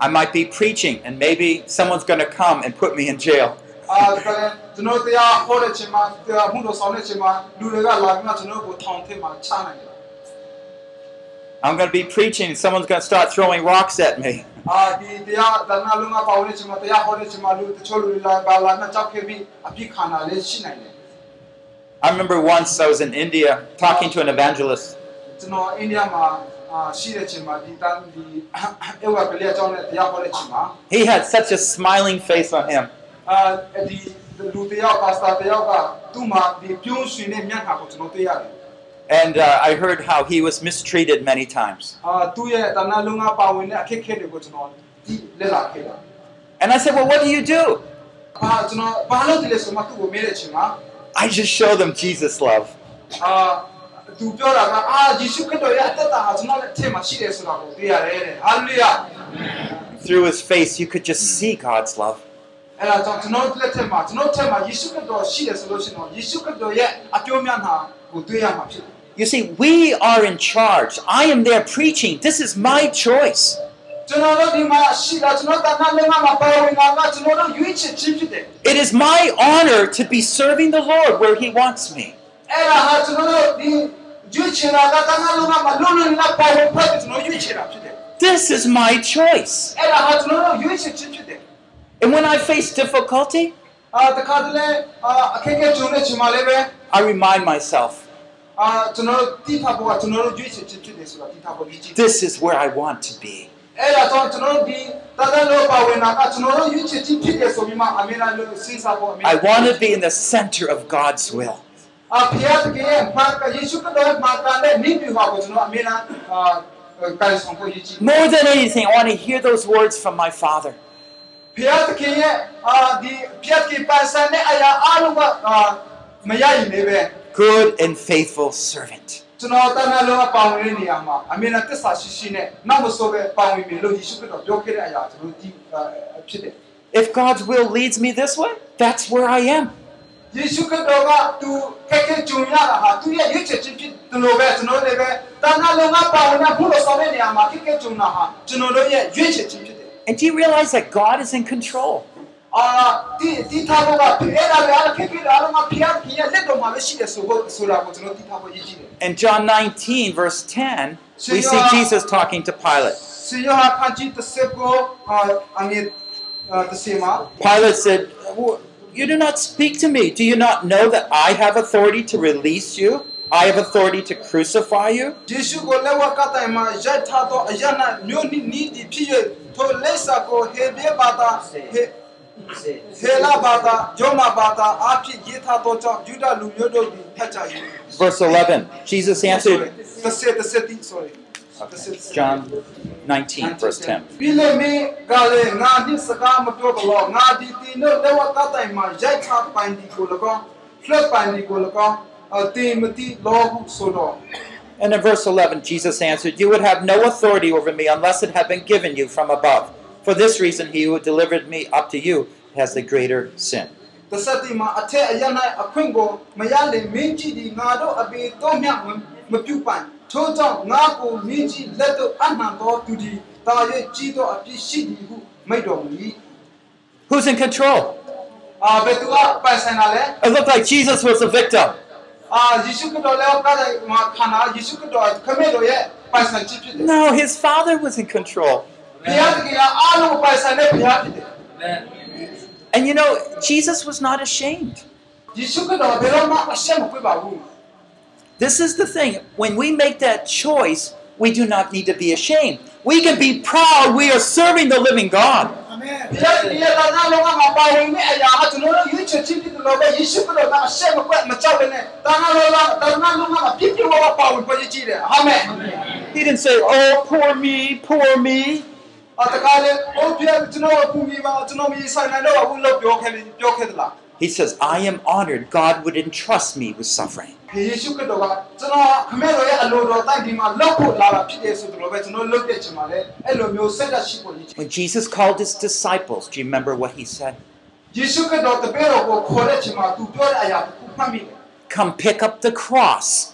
Speaker 1: I might be preaching, and maybe someone's going to come and put me in jail. I'm going to be preaching, and someone's going to start throwing rocks at me.
Speaker 4: အာဒီတရားတဏှာလုံးကပါဝင်တဲ့ချိန်မှာတရားဟောတဲ့ချိန်မှာလူတချို့လူတွေလာပါလာမှကြောက်ခဲ့ပြီးအပြစ်ခံတာလည်းရှိနိုင်တယ်
Speaker 1: I remember once I was in India talking to an evangelist,
Speaker 4: ကျွန်တော်အိန္ဒိယမှာအာရှိတဲ့ချိန်မှာဒီတန်းဒီအေဝါကလေးအကြောင်းနဲ့တရားဟောတဲ့ချိန်မှာ
Speaker 1: he had such a smiling face on him.
Speaker 4: အာဒီလူတယောက်ပါစတာတယောက်ကသူ့မှာဒီပြုံးရွှင်တဲ့မျက်နှာကိုကျွန်တော်တွေ့ရတယ်
Speaker 1: And uh, I heard how he was mistreated many times.
Speaker 4: Uh,
Speaker 1: and I said, Well, what do you do?
Speaker 4: Ah,
Speaker 1: I just show them Jesus' love.
Speaker 4: Ah, ah,
Speaker 1: Through his face, you could just see God's love.
Speaker 4: Uh,
Speaker 1: you see, we are in charge. I am there preaching. This is my choice. It is my honor to be serving the Lord where He wants me. This is my choice. And when I face difficulty, I remind myself this is where I want to be. I want to be in the center of God's will. More than anything, I want to hear those words from my Father
Speaker 4: ဖျားတကယ်ရဲ့အာဒီဖျားတကယ်ပါစံတဲ့အရာအလုံးကအာမရရင်လည်းပဲ
Speaker 1: Good and faithful servant.
Speaker 4: ကျွန်တော်တန်တဲ့လောကပါဝင်တဲ့နေရာမှာအမေရိကန်သစ္စာရှိရှိနဲ့နောက်မဆိုးပဲပါဝင်ပြီလို့ယေရှုခရစ်တော်ပြောခဲ့တဲ့အရာကျွန်တော်ဒီဖြစ်တယ်
Speaker 1: If God's will leads me this way, that's where I am.
Speaker 4: ယေရှုခရစ်တော်ကသူခက်ခဲကြုံရတာဟာသူရဲ့ရွေးချယ်ခြင်းဖြစ်တယ်လို့ပဲကျွန်တော်လည်းပဲတန်ခါလုံးကပါဝင်တဲ့ဘုလို့ဆောင်တဲ့နေရာမှာခက်ခဲကြုံတာဟာကျွန်တော်တို့ရဲ့ရွေးချယ်ခြင်းဖြစ်တယ်
Speaker 1: And do you realize that God is in control? ။
Speaker 4: အာဒီဒီထားဖို့ကအဲ့ဒါလည်းအခက်ခဲတာတော့ဖျားကြီးရဲ့လက်တော်မှာပဲရှိတယ်ဆိုဖို့ဆိုတာကိုကျွန်တော်ဒီထားဖို့ရည်ကြည်တယ်
Speaker 1: In John 19, verse 10, we see Jesus talking to Pilate.
Speaker 4: ။စီယောဟာခကြီးတစ်စက်ကိုအာအငယ်တစ်စက်မှာ
Speaker 1: Pilate said, "Well, You do not speak to me. Do you not know that I have authority to release you? I have authority to crucify you? Verse 11, Jesus answered,
Speaker 4: okay.
Speaker 1: John 19, verse 10. And in verse 11, Jesus answered, You would have no authority over me unless it had been given you from above. For this reason, he who delivered me up to you has the greater sin. Who's in control? It looked like Jesus was the victim.
Speaker 4: No, his father was in control. And you know, Jesus was not ashamed. This is the thing. When we make that choice, we do not need to be ashamed. We can be proud we are serving the living God. He didn't say, oh, poor me, poor me. He says, I am honored. God would entrust me with suffering. When Jesus called his disciples, do you remember what he said? Come pick up the cross.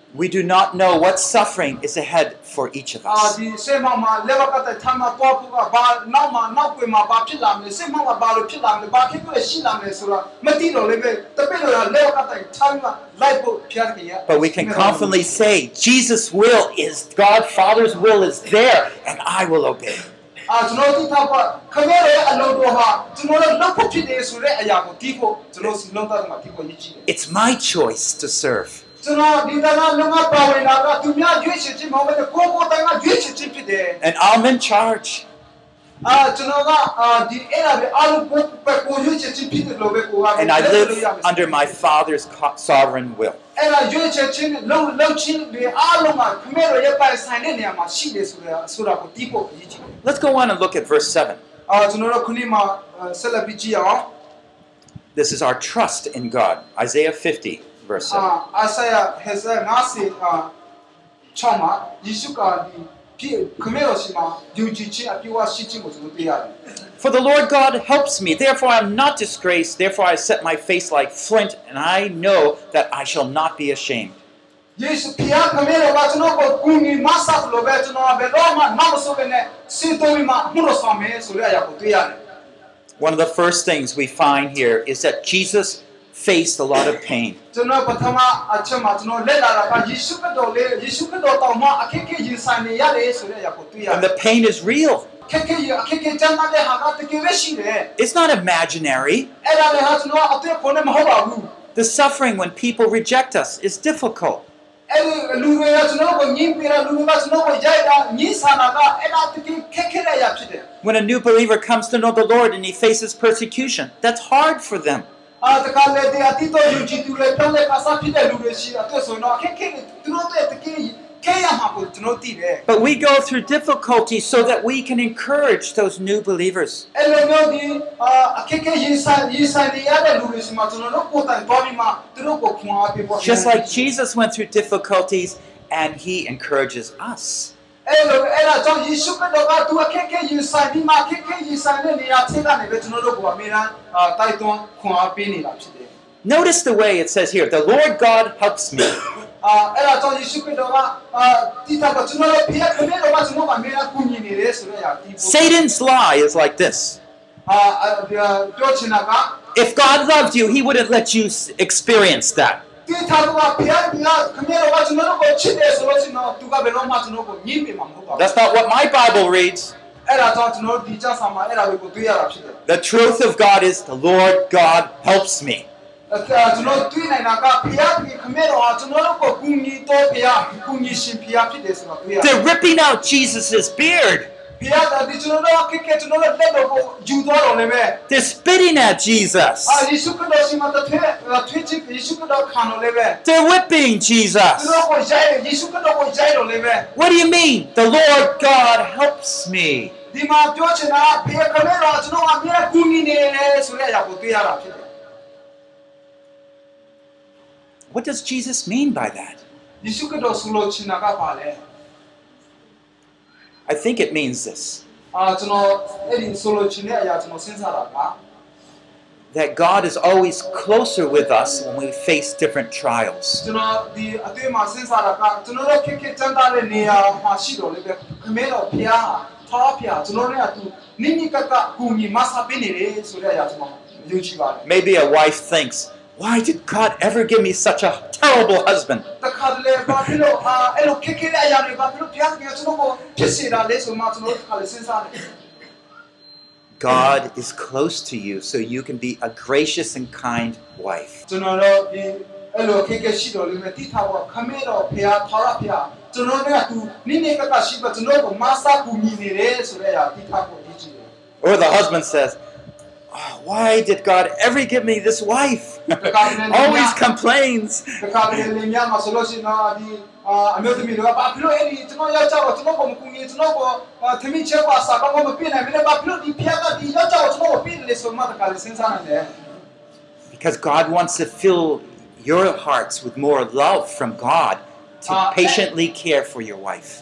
Speaker 4: We do not know what suffering is ahead for each of us. But we can confidently say, Jesus' will is, God Father's will is there, and I will obey. It's my choice to serve. And I'm in charge. And I live under my Father's sovereign will. Let's go on and look at verse 7. This is our trust in God. Isaiah 50. For the Lord God helps me, therefore I am not disgraced, therefore I set my face like flint, and I know that I shall not be ashamed. One of the first things we find here is that Jesus faced a lot of pain. And the pain is real. It's not imaginary. The suffering when people reject us is difficult. When a new believer comes to know the Lord and he faces persecution, that's hard for them. But we go through difficulty so that we can encourage those new believers. Just like Jesus went through difficulties and he encourages us. Notice the way it says here, the Lord God helps me. Satan's lie is like this. If God loved you, he wouldn't let you experience that. That's not what my Bible reads. The truth of God is the Lord God helps me. They're ripping out Jesus' beard. They're spitting at Jesus. They're whipping Jesus. What do you mean? The Lord God helps me. What does Jesus mean by that? I think it means this.
Speaker 1: That God is always closer with us when we face different trials. Maybe a wife thinks, why did God ever give me such a terrible husband? God is close to you so you can be a gracious and kind wife. Or the husband says, Ah, why did God ever give me this wife? Always complains. because God wants to fill your hearts with more love from God to patiently care for your wife.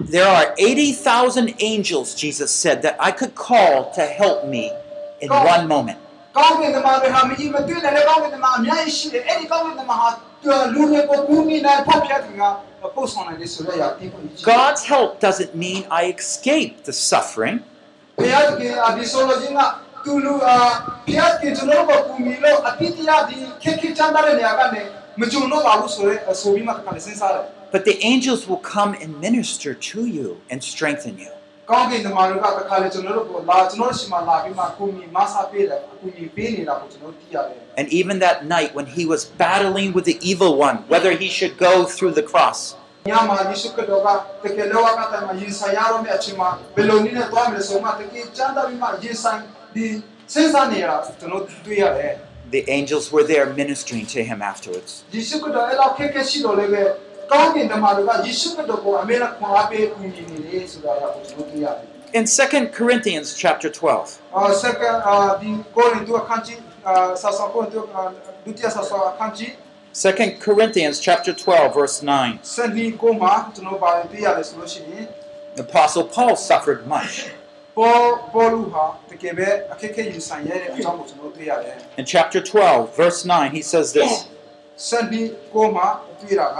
Speaker 1: There are 80,000 angels, Jesus said, that I could call to help me in
Speaker 4: God.
Speaker 1: one moment. God's help doesn't mean I escape the suffering.
Speaker 4: ဘုရားကအဒီဆိုလို့ချင်းကသူလူအာဖျားကကျွန်တော်ကိုကူညီလို့အပိတရားဒီခက်ခဲချမ်းသာတဲ့နေရာကနေမကြုံတော့ပါဘူးဆိုရဲဆိုပြီးမှတခါလေစဉ်းစားတယ်
Speaker 1: But the angels will come and minister to you and strengthen you.
Speaker 4: ကောင်းကင်သမားတို့ကတခါလေကျွန်တော်တို့ကိုလာကျွန်တော်တို့ရှိမှလာပြီးမှကိုမီမဆာပေးတယ်အကူကြီးပေးနေတာကိုကျွန်တော်သိရတယ်
Speaker 1: And even that night when he was battling with the evil one, whether he should go through the cross,
Speaker 4: ညမှာယေရှုခရစ်တော်ကတကယ်လောကကတည်းကယေဆိုင်ရတော့မယ့်အချိန်မှာဘယ်လိုနည်းနဲ့သွားမလဲဆိုမှတကယ်ကြမ်းတမ်းပြီးမှယေဆိုင်ဒီစဉ်းစားနေတာကျွန်တော်တွေ့ရတယ်
Speaker 1: the angels were there ministering to him afterwards.
Speaker 4: ယေရှုခရစ်တော်အဲ့လောက်ခက်ခဲရှိတော့လည်းပဲ ကောင်းကင်သမားတို့ကယေရှုခရစ်တော်ကိုအမေရိကန်ခွန်အားပေးကူညီနေတယ်ဆိုတာကိုကျွန်တော်သိရတယ်
Speaker 1: In 2 Corinthians chapter 12,
Speaker 4: အာစက္ကအာဒီကိုရင်တူအခန်းကြီးအာဆာဆာကိုရင်တူဒုတိယဆာဆာအခန်းကြီး
Speaker 1: 2 Corinthians chapter 12 verse 9.
Speaker 4: စန်ဒီကိုမှာကျွန်တော်ပါတွေ့ရတယ်ဆိုလို့ရှိရင်
Speaker 1: The apostle Paul suffered much.
Speaker 4: ပေါ်ပေါ်လူဟာတကယ်ပဲအခက်အခဲရင်ဆိုင်ရတဲ့အကြောင်းကိုကျွန်တော်တွေ့ရတယ်
Speaker 1: In chapter 12 verse 9 he says this,
Speaker 4: စန်ဒီကိုမှာတွေ့တာက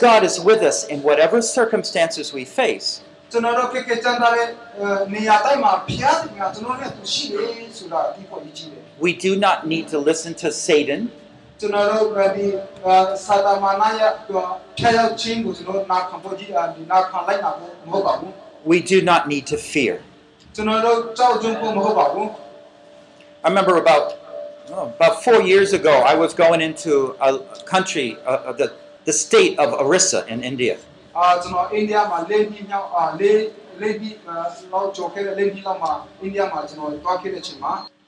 Speaker 1: God is with us in whatever circumstances we face. We do not need to listen to Satan. We do not need to fear. I remember about about four years ago, I was going into a country, uh, uh the, the state of Orissa in India.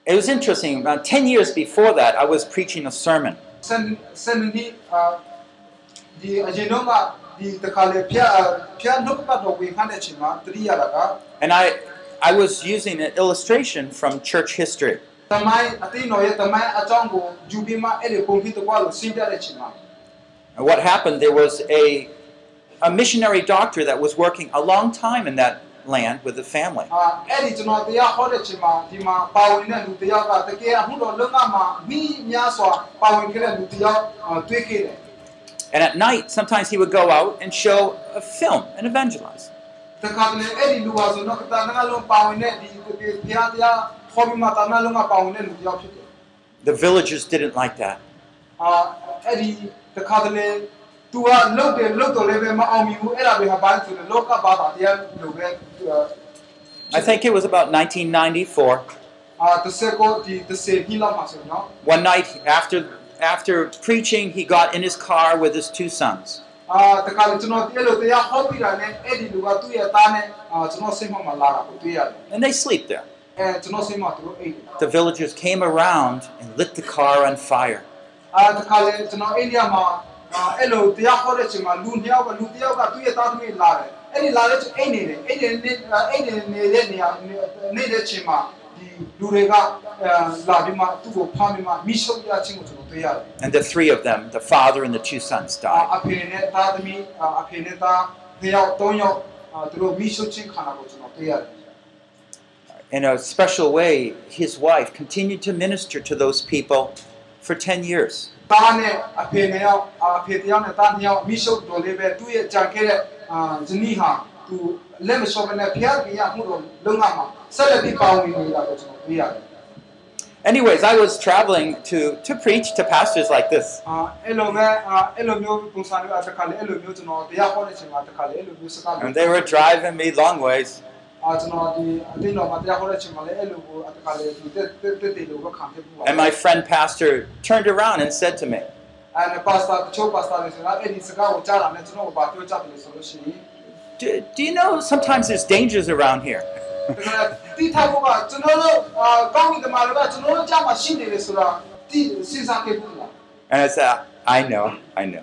Speaker 1: It was interesting. About 10 years before that, I was preaching a sermon. And I, I was using an illustration from church history
Speaker 4: tamai atino tamai atongo jubima ele kwalo.
Speaker 1: And what happened there was a a missionary doctor that was working a long time in that land with the family. And at night, sometimes he would go out and show a film and evangelize. The villagers didn't like that. I think it was about 1994. One night after after preaching, he got in his car with his two sons. And they sleep there. The villagers came around and lit the car on fire. And the three of them, the father and the two sons, died in a special way, his wife continued to minister to those people for 10 years. Anyways, I was traveling to, to preach to pastors like this. And they were driving me long ways. And my friend pastor turned around and said to me, do, do you know sometimes there's dangers around here? and I said, I know, I know.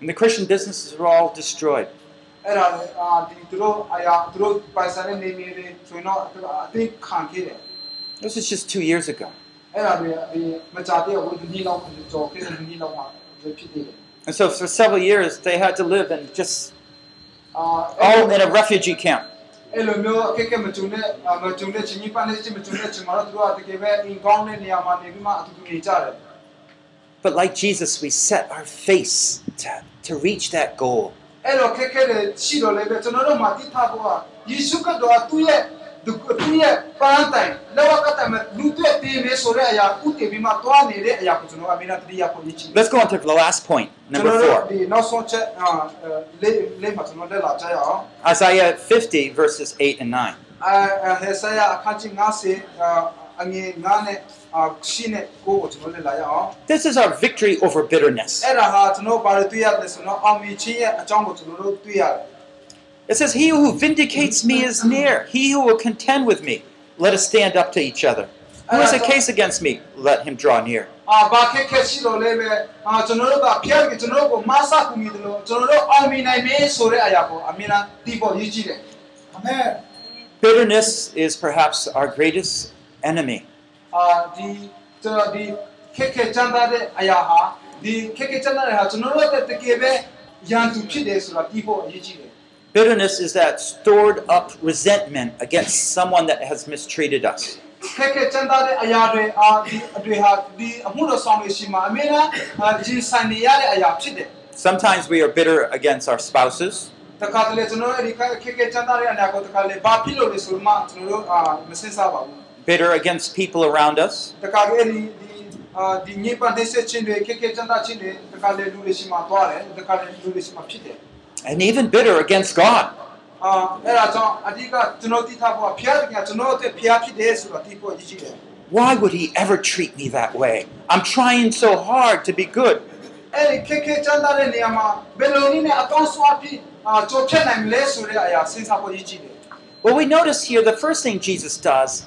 Speaker 1: And the Christian businesses were all destroyed. This is just two years ago. And so for several years they had to live in just all in a refugee camp. But like Jesus, we set our face to to reach that goal. Let's go on to the last point, number four. Isaiah 50, verses 8 and 9. This is our victory over bitterness. It says, He who vindicates me is near. He who will contend with me, let us stand up to each other. Who has a case against me? Let him draw near. Bitterness is perhaps our greatest enemy.
Speaker 4: အာဒီကျွန်တော်ဒီခက်ခဲချမ်းသာတဲ့အရာဟာဒီခက်ခဲချမ်းသာတဲ့ဟာကျွန်တော်တို့တကယ်ပဲရန်သူဖြစ်တယ်ဆိုတာဒီပေါ်ရည်ကြည့်တယ်
Speaker 1: Bitterness is that stored up resentment against someone that has mistreated us.
Speaker 4: ခက်ခဲချမ်းသာတဲ့အရာတွေအာဒီအတွေ့ဟာဒီအမှုတော်ဆောင်တွေရှိမှာအမေလားဂျင်းဆိုင်နေရတဲ့အရာဖြစ်တယ်
Speaker 1: Sometimes we are bitter against our spouses.
Speaker 4: တခါတလေကျွန်တော်တို့ဒီခက်ခဲချမ်းသာတဲ့အရာကိုတခါလေဘာဖြစ်လို့လဲဆိုမှကျွန်တော်တို့အာမစင်စားပါဘူး
Speaker 1: bitter against people around us. And even bitter against God. Why would he ever treat me that way? I'm trying so hard to be good. Well, we notice here the first thing Jesus does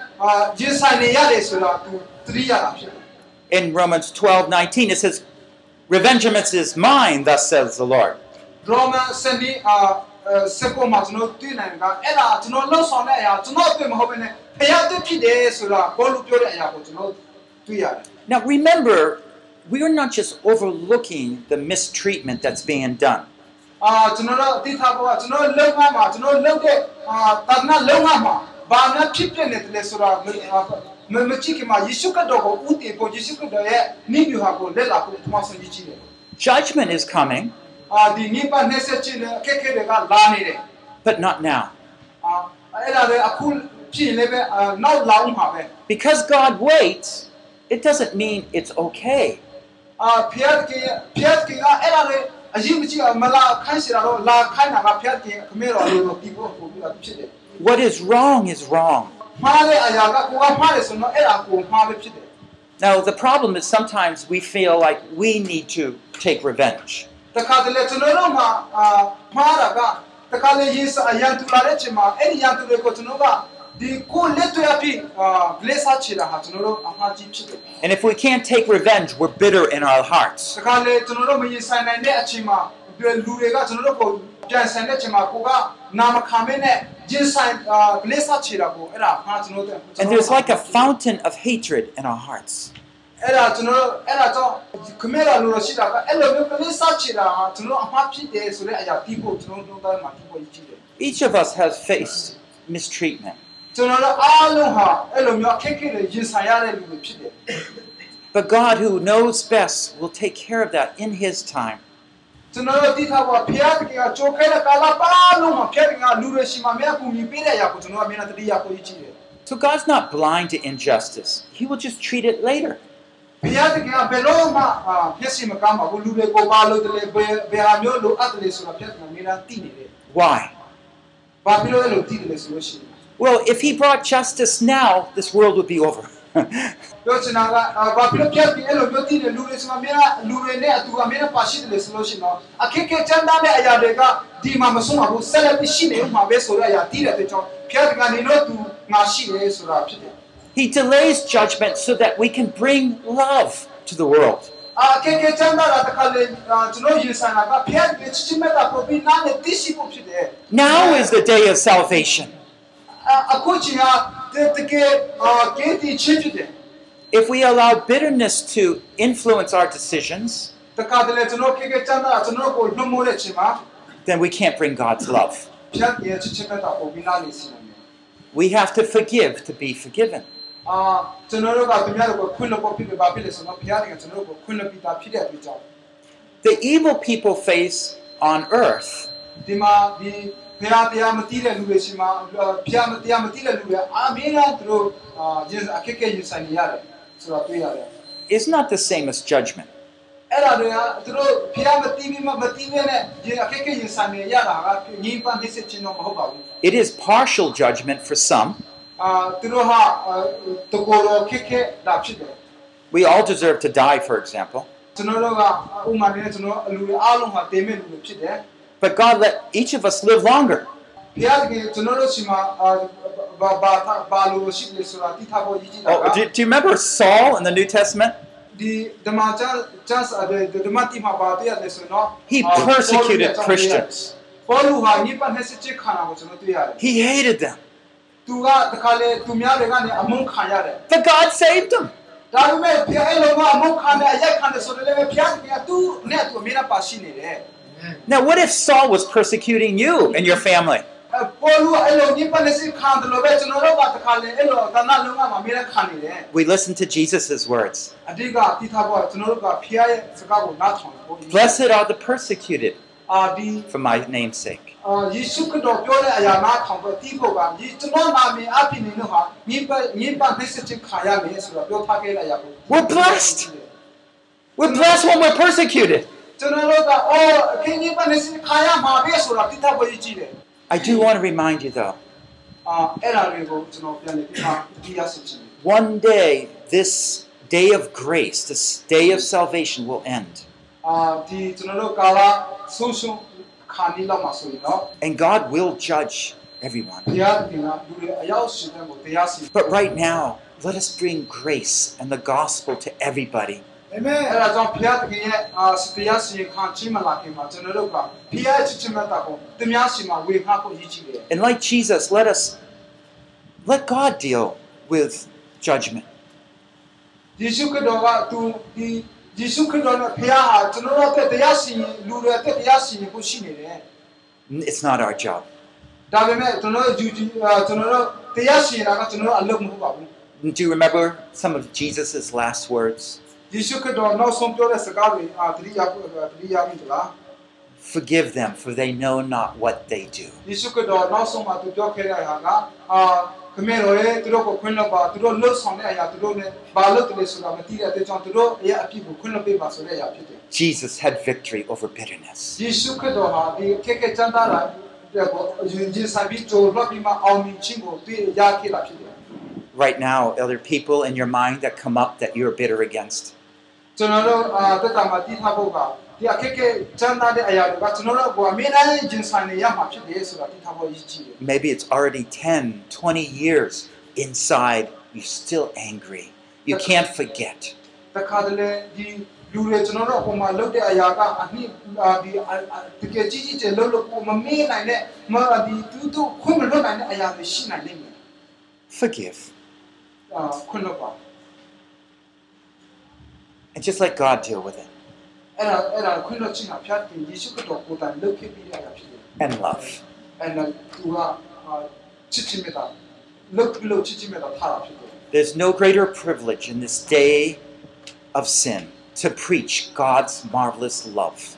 Speaker 1: In Romans 12 19, it says, Revenge is mine, thus says the Lord. Now remember, we are not just overlooking the mistreatment that's being done.
Speaker 4: Uh, ကျွန်တော်တို့သိထားဖို့ကကျွန်တော်လုံငန်းမှာကျွန်တော်လုံတဲ့အာတာနာလုံငန်းမှာဘာမှဖြစ်ပြနေတယ်လဲဆိုတာမမချိကမှာယေရှုခရစ်တော်ကိုဦးတည်ဖို့ယေရှုခရစ်တော်ရဲ့နိဗ္ဗာန်ကိုလက်လာဖို့ကျွန်တော်ဆင်ကြည့်တယ်
Speaker 1: Judgment is coming,
Speaker 4: အာဒီနိဗ္ဗာန်နဲ့ဆက်ချင်းတဲ့အခက်အခဲတွေကလာနေတယ်
Speaker 1: but not now.
Speaker 4: အာအဲ့ဒါလည်းအခုဖြစ်ရင်လည်းပဲအာနောက်လောင်းမှာပဲ
Speaker 1: Because God waits, it doesn't mean it's okay.
Speaker 4: အာဖျက်ကေဖျက်ကေကအဲ့ဒါလေအရင်မကြည့်မလာခိုင်းစရာတော့လာခိုင်းတာကဖျက်ကေခမဲတော်လို့ဒီကိုပို့ပြီးဖြစ်တယ်
Speaker 1: What is wrong is wrong. Now, the problem is sometimes we feel like we need to take revenge. And if we can't take revenge, we're bitter in our hearts and there's like a fountain of hatred in our hearts. Each of us has faced mistreatment. But God, who knows best, will take care of that in His time.
Speaker 4: ကျွန်တော်တို့သိထားပါဘုရားတကယ်ကကြိုးခဲတဲ့ကာလပါလုံးမှာဘုရားတကယ်ကလူတွေရှိမှမြတ်ကူညီပေးတဲ့အရာကိုကျွန်တော်ကအမြဲတမ်းတတိယကိုကြည့်တယ်
Speaker 1: So God's not blind to injustice. He will just treat it later.
Speaker 4: ဘုရားတကယ်ကဘယ်လို့မှအာမျက်စိမကမ်းပါဘူးလူတွေကိုပါလို့တလေဘယ်ဘယ်ဟာမျိုးလိုအပ်တယ်လဲဆိုတာဘုရားကအမြဲတမ်းသိနေတယ်
Speaker 1: Why?
Speaker 4: ဘာဖြစ်လို့အဲ့လိုသိတယ်လဲဆိုလို့ရှိရင်
Speaker 1: Well, if He brought justice now, this world would be over.
Speaker 4: ပြောချင်တာကအာဘာဖြစ်လို့ဘုရားဒီအဲ့လိုမျိုးသိတယ်လူတွေဆိုမှအမြဲတမ်းလူတွေနဲ့အတူအမြဲတမ်းပါရှိတယ်လဲဆိုလို့ရှိရင်တော့အခက်အခဲချမ်းသာတဲ့အရာတွေကဒီမှာမဆုံးပါဘူးဆက်လက်ပြီးရှိနေဦးမှာပဲဆိုတဲ့အရာသိတဲ့အတွက်ကြောင့်ဘုရားတကယ်နေလို့သူငါရှိတယ်ဆိုတာဖြစ်တယ်
Speaker 1: He delays judgment so that we can bring love to the world.
Speaker 4: အခက်အခဲချမ်းသာတာတစ်ခါလေအာကျွန်တော်ရင်ဆိုင်တာကဘုရားရဲ့ချစ်ချစ်မေတ္တာပို့ပြီးနားနဲ့သိရှိဖို့ဖြစ်တယ်
Speaker 1: Now is the day of salvation.
Speaker 4: အာအခုချိန်က
Speaker 1: If we allow bitterness to influence our decisions, then we can't bring God's love. We have to forgive to be forgiven. The evil people face on earth
Speaker 4: ဒီမှာဒီဘုရားတရားမသိတဲ့လူတွေရှိမှာဘုရားမတရားမသိတဲ့လူတွေအာမင်းလားသူတို့အာရင်အခက်အခဲရင်ဆိုင်နေရတယ်ဆိုတော့တွေ့ရတယ်
Speaker 1: is not the same as judgment.
Speaker 4: အဲ့ဒါတွေကသူတို့ဖျားမတီးပြီးမှမတီးဘဲနဲ့ဒီအခက်အခဲရင်ဆိုင်နေရတာကငင်းပန်းနှိစက်ခြင်းတော့မဟုတ်ပါဘူး
Speaker 1: It is partial judgment for some.
Speaker 4: အာသူတို့ဟာတကိုယ်တော်ခက်ခဲတာဖြစ်တယ်
Speaker 1: We all deserve to die, for example.
Speaker 4: ကျွန်တော်တို့ကဥမာနဲ့ကျွန်တော်အလူတွေအားလုံးဟာတင်မဲ့လူတွေဖြစ်တယ်
Speaker 1: But God let each of us live longer. Oh, do, do you remember Saul in the New Testament? He persecuted Christians. He hated them. But God saved them. Now, what if Saul was persecuting you and your family? We listen to Jesus' words. Blessed are the persecuted for my name's sake. We're blessed. We're blessed when we're persecuted.
Speaker 4: ကျွန်တော်တို့ကအော်အခင်းညစ်ပတ်နေစိခါရမှာပဲဆိုတော့တိထားဖို့ကြည့်တယ်
Speaker 1: I do want to remind you, though,
Speaker 4: အာအဲ့ဒါတွေကိုကျွန်တော်ပြန်နေပြီးမှဒီရစစ်ချင်တယ်
Speaker 1: one day this day of grace, this day of salvation will end.
Speaker 4: အာဒီကျွန်တော်တို့ကာလဆုံးရှုံးခါနီလောက်မှာဆိုရင်တော့
Speaker 1: And God will judge everyone.
Speaker 4: တရားတင်ကလူတွေအရောက်ရှိတဲ့ကိုတရားစီ
Speaker 1: But right now, let us bring grace and the gospel to everybody.
Speaker 4: အာမင်အဲ့ဒါကြောင့်ဘုရားသခင်ရဲ့အာတရားစီရင်ခံချင်းမလာခင်မှာကျွန်တော်တို့ကဘုရားချစ်ချင်းမြတ်တာကိုတမန်စီမှာဝေငှဖို့ရည်ကြည်တယ်
Speaker 1: And like Jesus, let us let God deal with judgment.
Speaker 4: ယေရှုခရစ်တော်ကသူဒီယေရှုခရစ်တော်နဲ့ဘုရားဟာကျွန်တော်တို့အတွက်တရားစီရင်လူတွေအတွက်တရားစီရင်ဖို့ရှိနေတယ်
Speaker 1: It's not our job.
Speaker 4: ဒါပေမဲ့ကျွန်တော်တို့ယူကြည်အာကျွန်တော်တို့တရားစီရင်တာကကျွန်တော်တို့အလုပ်မဟုတ်ပါဘူး
Speaker 1: Do you remember some of Jesus' last words? Forgive them, for they know not what they do. Jesus had victory over bitterness. Right now, are there people in your mind that come up that you're bitter against?
Speaker 4: ကျွန်တော်တို့အာတက်တာမှာတည်ထားဖို့ကဒီအခက်ခဲချမ်းသာတဲ့အရာတွေကကျွန်တော်တို့ကအမြဲတမ်းရင်ဆိုင်နေရမှာဖြစ်တယ်ဆိုတာတည်ထားဖို့ရည်ကြည်တယ်
Speaker 1: Maybe it's already 10, 20 years inside, you're still angry. You can't forget.
Speaker 4: တခါတလေဒီလူတွေကျွန်တော်တို့အပေါ်မှာလုပ်တဲ့အရာကအနှစ်အာဒီအာအာတကယ်ကြီးကြီးကျယ်လုပ်လို့ကိုမမေ့နိုင်တဲ့မဒီသူတို့ခွင့်မလွတ်နိုင်တဲ့အရာတွေရှိနိုင်လိမ့်မယ်
Speaker 1: Forgive.
Speaker 4: အာခွင့်လွတ်ပါ
Speaker 1: And just let God deal with it. And love. There's no greater privilege in this day of sin to preach God's marvelous love.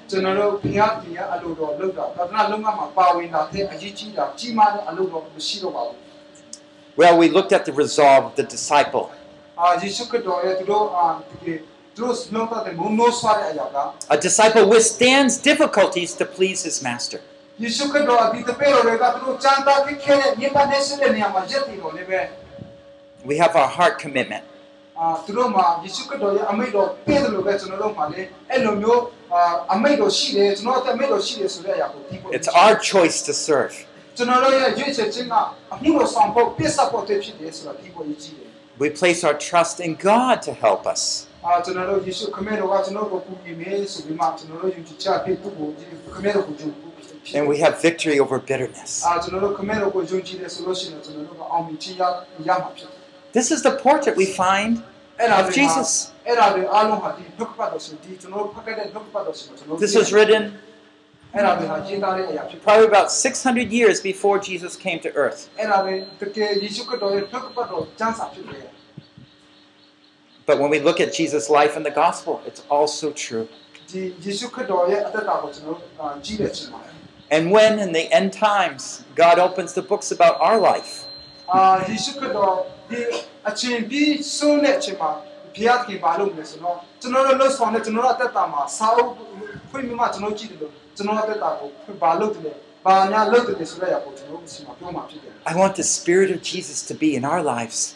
Speaker 1: Well, we looked at the resolve of the disciple. A disciple withstands difficulties to please his master. We have our heart commitment. It's our choice to serve. We place our trust in God to help us.
Speaker 4: အာကျွန်တော်တို့ယေရှုခမည်းတော်ကကျွန်တော်တို့ကိုကူညီမယ်ဆိုပြီးမှကျွန်တော်တို့ယုံကြည်ချက်ဖြစ်သူ့ကိုခမည်းတော်ကိုယုံကြည်
Speaker 1: And we have victory over bitterness.
Speaker 4: အာကျွန်တော်တို့ခမည်းတော်ကိုယုံကြည်တယ်ဆိုလို့ရှိရင်ကျွန်တော်တို့ကအောင်မြင်ခြင်းရရမှာဖြစ်တယ်
Speaker 1: This is the portrait we find
Speaker 4: အဲ့ဒါ
Speaker 1: of
Speaker 4: တွေ
Speaker 1: Jesus.
Speaker 4: အဲ့ဒါတွေအားလုံးဟာဒီနှုတ်ကပတ်တော်ဆိုဒီကျွန်တော်တို့ဖတ်ခဲ့တဲ့နှုတ်ကပတ်တော်ဆိုကျွန်တော်တို့
Speaker 1: This was written
Speaker 4: အဲ့ဒါတွေဟာရေးသားတဲ့အရာဖြစ်တယ်
Speaker 1: probably about 600 years before Jesus came to earth. But when we look at Jesus' life in the gospel, it's also true. And when in the end times God opens the books about our life, I want the Spirit of Jesus to be in our lives.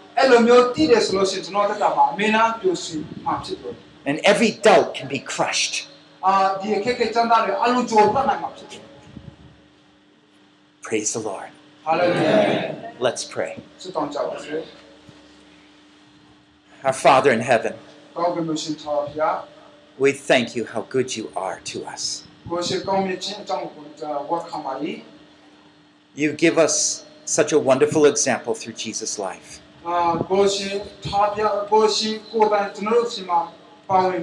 Speaker 1: And every doubt can be crushed. Praise the Lord.
Speaker 4: Hallelujah.
Speaker 1: Let's pray. Our Father in heaven, we thank you how good you are to us. You give us such a wonderful example through Jesus' life.
Speaker 4: အာကိုရှိသာဖျားကိုရှိကိုယ်တိုင်ကျွန်တော်တို့စီမှာပါဝင်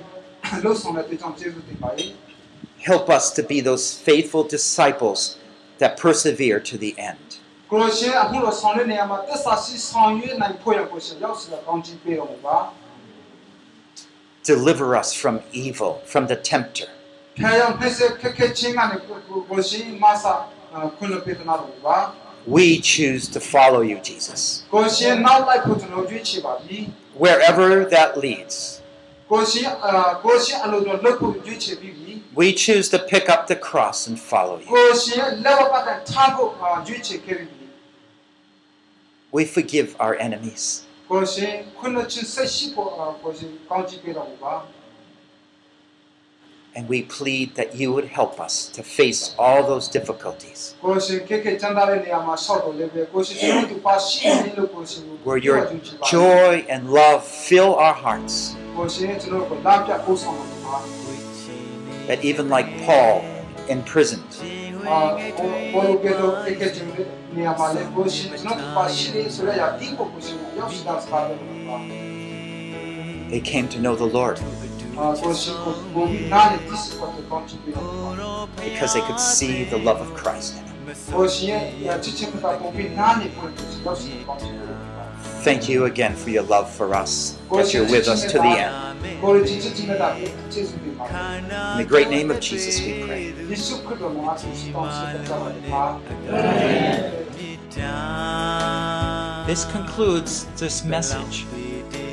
Speaker 4: လှုပ်ဆောင်တဲ့အတွက်ကြောင့်ကျေးဇူးတင်ပါ၏။
Speaker 1: Help us to be those faithful disciples that persevere to the end.
Speaker 4: ကိုရှိအခုလိုဆောင်တဲ့နေရာမှာသက်သာရှိဆောင်ရွက်နိုင်ဖို့ရကိုရှိရောက်စီကောင်းချီးပေးတော်မူပါ
Speaker 1: Deliver us from evil, from the tempter.
Speaker 4: ။ဖျားရောက်ဖြစ်စေခက်ခဲခြင်းကနေကိုရှိမဆာခွင့်လွှတ်ပေးတော်မူပါ
Speaker 1: We choose to follow you, Jesus. Wherever that leads. We choose to pick up the cross and follow you. We forgive our enemies. And we plead that you would help us to face all those difficulties. Where your joy and love fill our hearts. That even like Paul imprisoned, they came to know the Lord. Because they could see the love of Christ in him. Thank you again for your love for us, that you're with us to the end. In the great name of Jesus we pray.
Speaker 4: Amen.
Speaker 1: This concludes this message.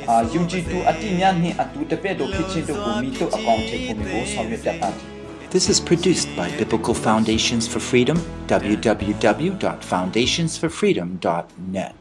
Speaker 2: အာယုံကြည်သူအတိညာနှင့်အတူတပည့်တို့ဖြစ်ခြင်းတို့ကိုမိတို့အကောင့်ထဲပုံကိုဆောင်ရွက်တတ်ပါသည်
Speaker 1: This is produced by Biblical Foundations for Freedom, www.foundationsforfreedom.net.